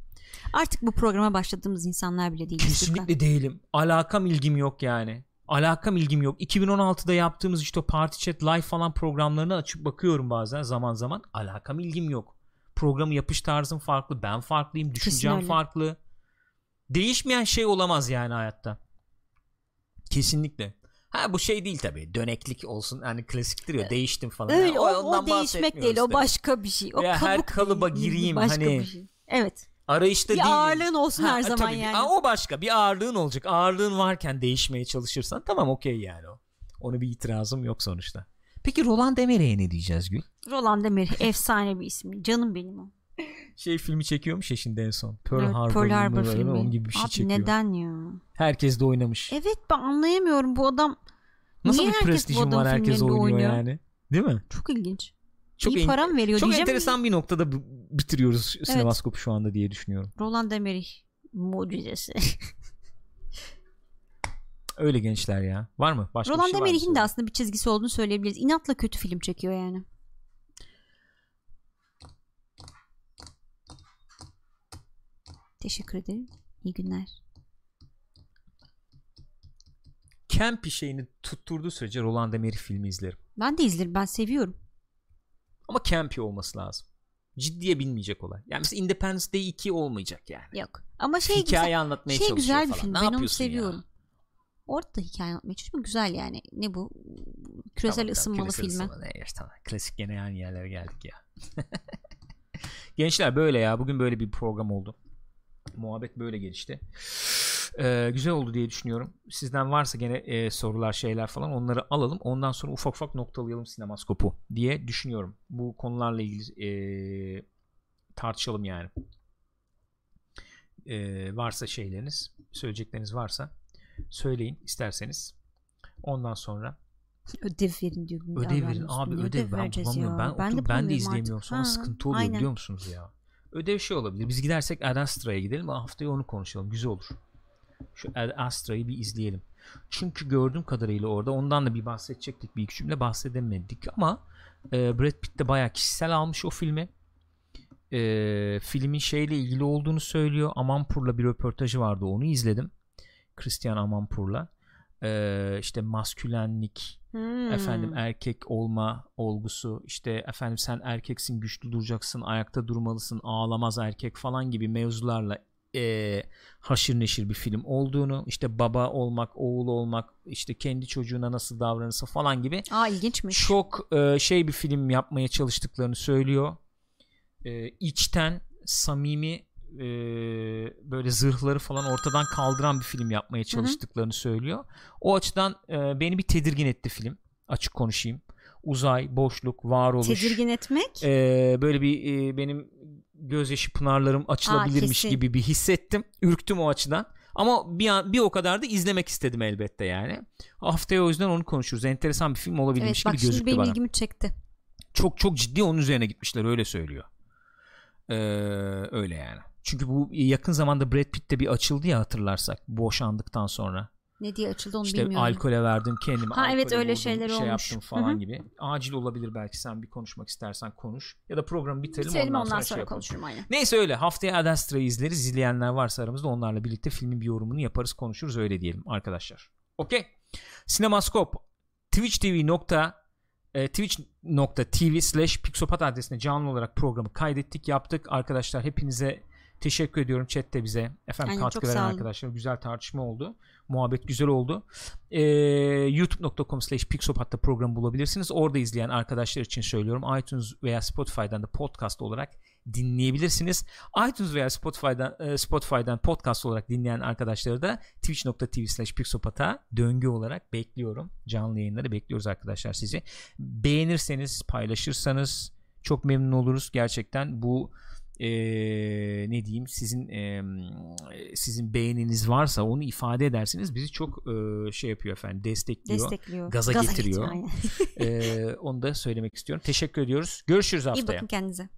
Artık bu programa başladığımız insanlar bile değiliz. Kesinlikle değilim. Alakam ilgim yok yani. Alakam ilgim yok. 2016'da yaptığımız işte o Party Chat Live falan programlarını açıp bakıyorum bazen zaman zaman. Alakam ilgim yok. Programı yapış tarzım farklı. Ben farklıyım. Düşüncem farklı. Değişmeyen şey olamaz yani hayatta. Kesinlikle. Ha bu şey değil tabii. Döneklik olsun. Hani klasiktir ya değiştim falan. Öyle Yani o, o değişmek değil o başka bir şey. O Veya her kalıba gireyim, başka hani- bir şey. Evet. Arayışta Bir değilim. ağırlığın olsun her zaman tabii. yani. Aa, o başka bir ağırlığın olacak. Ağırlığın varken değişmeye çalışırsan tamam okey yani o. Ona bir itirazım yok sonuçta. Peki Roland Emmerich'e ne diyeceğiz Gül? Roland Emmerich *laughs* efsane bir isim. Canım benim o. Şey filmi çekiyormuş ya şimdi en son. Pearl Evet, Harbor, Pearl Harbor filmi. onun gibi bir şey Abi çekiyor. neden ya? Herkes de oynamış. Evet ben anlayamıyorum bu adam. Nasıl niye bir adam var herkes oynuyor, oynuyor? yani. Değil mi? Çok ilginç. Çok İyi para mı veriyor Çok diyeceğim. enteresan bir noktada bitiriyoruz sinemaskopu şu anda diye düşünüyorum. Roland Emmerich mucizesi. *laughs* Öyle gençler ya. Var mı? Başka Roland şey Emmerich'in de aslında bir çizgisi olduğunu söyleyebiliriz. İnatla kötü film çekiyor yani. Teşekkür ederim. İyi günler. Campy şeyini tutturduğu sürece Roland Emmerich filmi izlerim. Ben de izlerim. Ben seviyorum. Ama campy olması lazım. Ciddiye binmeyecek olay. Yani mesela Independence Day 2 olmayacak yani. Yok. Ama şey Hikaye güzel. anlatmaya Şey çalışıyor güzel bir falan. film. Ne ben onu yapıyorsun ya? seviyorum. Orada da hikaye anlatmaya çalışıyor. Güzel yani. Ne bu? Küresel Tamam, ısınmalı küresel filmi. ısınma. Ne, tamam. Klasik gene aynı yerlere geldik ya. *laughs* Gençler böyle ya. Bugün böyle bir program oldu. Muhabbet böyle gelişti. Ee, güzel oldu diye düşünüyorum. Sizden varsa gene e, sorular şeyler falan onları alalım. Ondan sonra ufak ufak noktalayalım sinemaskopu diye düşünüyorum. Bu konularla ilgili e, tartışalım yani. E, varsa şeyleriniz, söyleyecekleriniz varsa söyleyin isterseniz. Ondan sonra Ödev verin diyor. Ödev ben verin abi ne ödev ben bulamıyorum. ya? Ben, oturup ben de izleyemiyorum. Sonra Ha, sıkıntı oluyor aynen. biliyor musunuz ya? Ödev şey olabilir. Biz gidersek Ad Astra'ya gidelim. Haftaya onu konuşalım. Güzel olur. Şu Ad Astra'yı bir izleyelim. Çünkü gördüğüm kadarıyla orada ondan da bir bahsedecektik bir iki cümle bahsedemedik ama e, Brad Pitt de bayağı kişisel almış o filmi. E, filmin şeyle ilgili olduğunu söylüyor. Amanpur'la bir röportajı vardı. Onu izledim. Christian Amanpur'la. E, işte maskülenlik, Hmm. efendim erkek olma olgusu işte efendim sen erkeksin güçlü duracaksın ayakta durmalısın ağlamaz erkek falan gibi mevzularla e, haşır neşir bir film olduğunu işte baba olmak oğul olmak işte kendi çocuğuna nasıl davranırsa falan gibi Aa ilginçmiş. çok e, şey bir film yapmaya çalıştıklarını söylüyor e, içten samimi e, böyle zırhları falan ortadan kaldıran bir film yapmaya çalıştıklarını söylüyor. O açıdan e, beni bir tedirgin etti film. Açık konuşayım. Uzay, boşluk, varoluş. Tedirgin etmek. e, böyle bir e, benim gözyaşı pınarlarım açılabilirmiş kesin. gibi bir hissettim. Ürktüm o açıdan. Ama bir an, bir o kadar da izlemek istedim elbette yani. Haftaya o yüzden onu konuşuruz. Enteresan bir film evet olabilirmiş bak gibi şimdi gözüktü benim bana ilgimi çekti. çok çok ciddi onun üzerine gitmişler öyle söylüyor. Ee, öyle yani. Çünkü bu yakın zamanda Brad Pitt de bir açıldı ya hatırlarsak boşandıktan sonra. Ne diye açıldı onu İşte bilmiyorum. alkole verdim kendimi. Ha, evet, öyle şeyler şey olmuş. yaptım falan Hı hı. gibi. Acil olabilir belki sen bir konuşmak istersen konuş. Ya da programı bitirelim, Bitirelim ondan, ondan sonra, sonra, şey konuşurum aynen. Neyse öyle haftaya Ad Astra'yı izleriz. İzleyenler varsa aramızda onlarla birlikte filmin bir yorumunu yaparız konuşuruz öyle diyelim arkadaşlar. Okey. Sinemaskop Twitch TV nokta e, twitch.tv slash pixopat adresine canlı olarak programı kaydettik yaptık. Arkadaşlar hepinize teşekkür ediyorum chatte bize. Efendim Aynen, katkı veren arkadaşlar. Güzel tartışma oldu. Muhabbet güzel oldu. E, youtube.com slash pixopat'ta programı bulabilirsiniz. Orada izleyen arkadaşlar için söylüyorum. iTunes veya Spotify'dan da podcast olarak dinleyebilirsiniz. iTunes veya Spotify'dan e, Spotify'dan podcast olarak dinleyen arkadaşları da twitch.tv slash pixopat'a döngü olarak bekliyorum. Canlı yayınları bekliyoruz arkadaşlar sizi. Beğenirseniz, paylaşırsanız çok memnun oluruz gerçekten bu e, ne diyeyim sizin e, sizin beğeniniz varsa onu ifade ederseniz bizi çok e, şey yapıyor efendim destekliyor, Destekliyor. gaza, Gaza getiriyor. getiriyor, e, onu da söylemek istiyorum. Teşekkür ediyoruz. Görüşürüz İyi haftaya. bakın kendinize.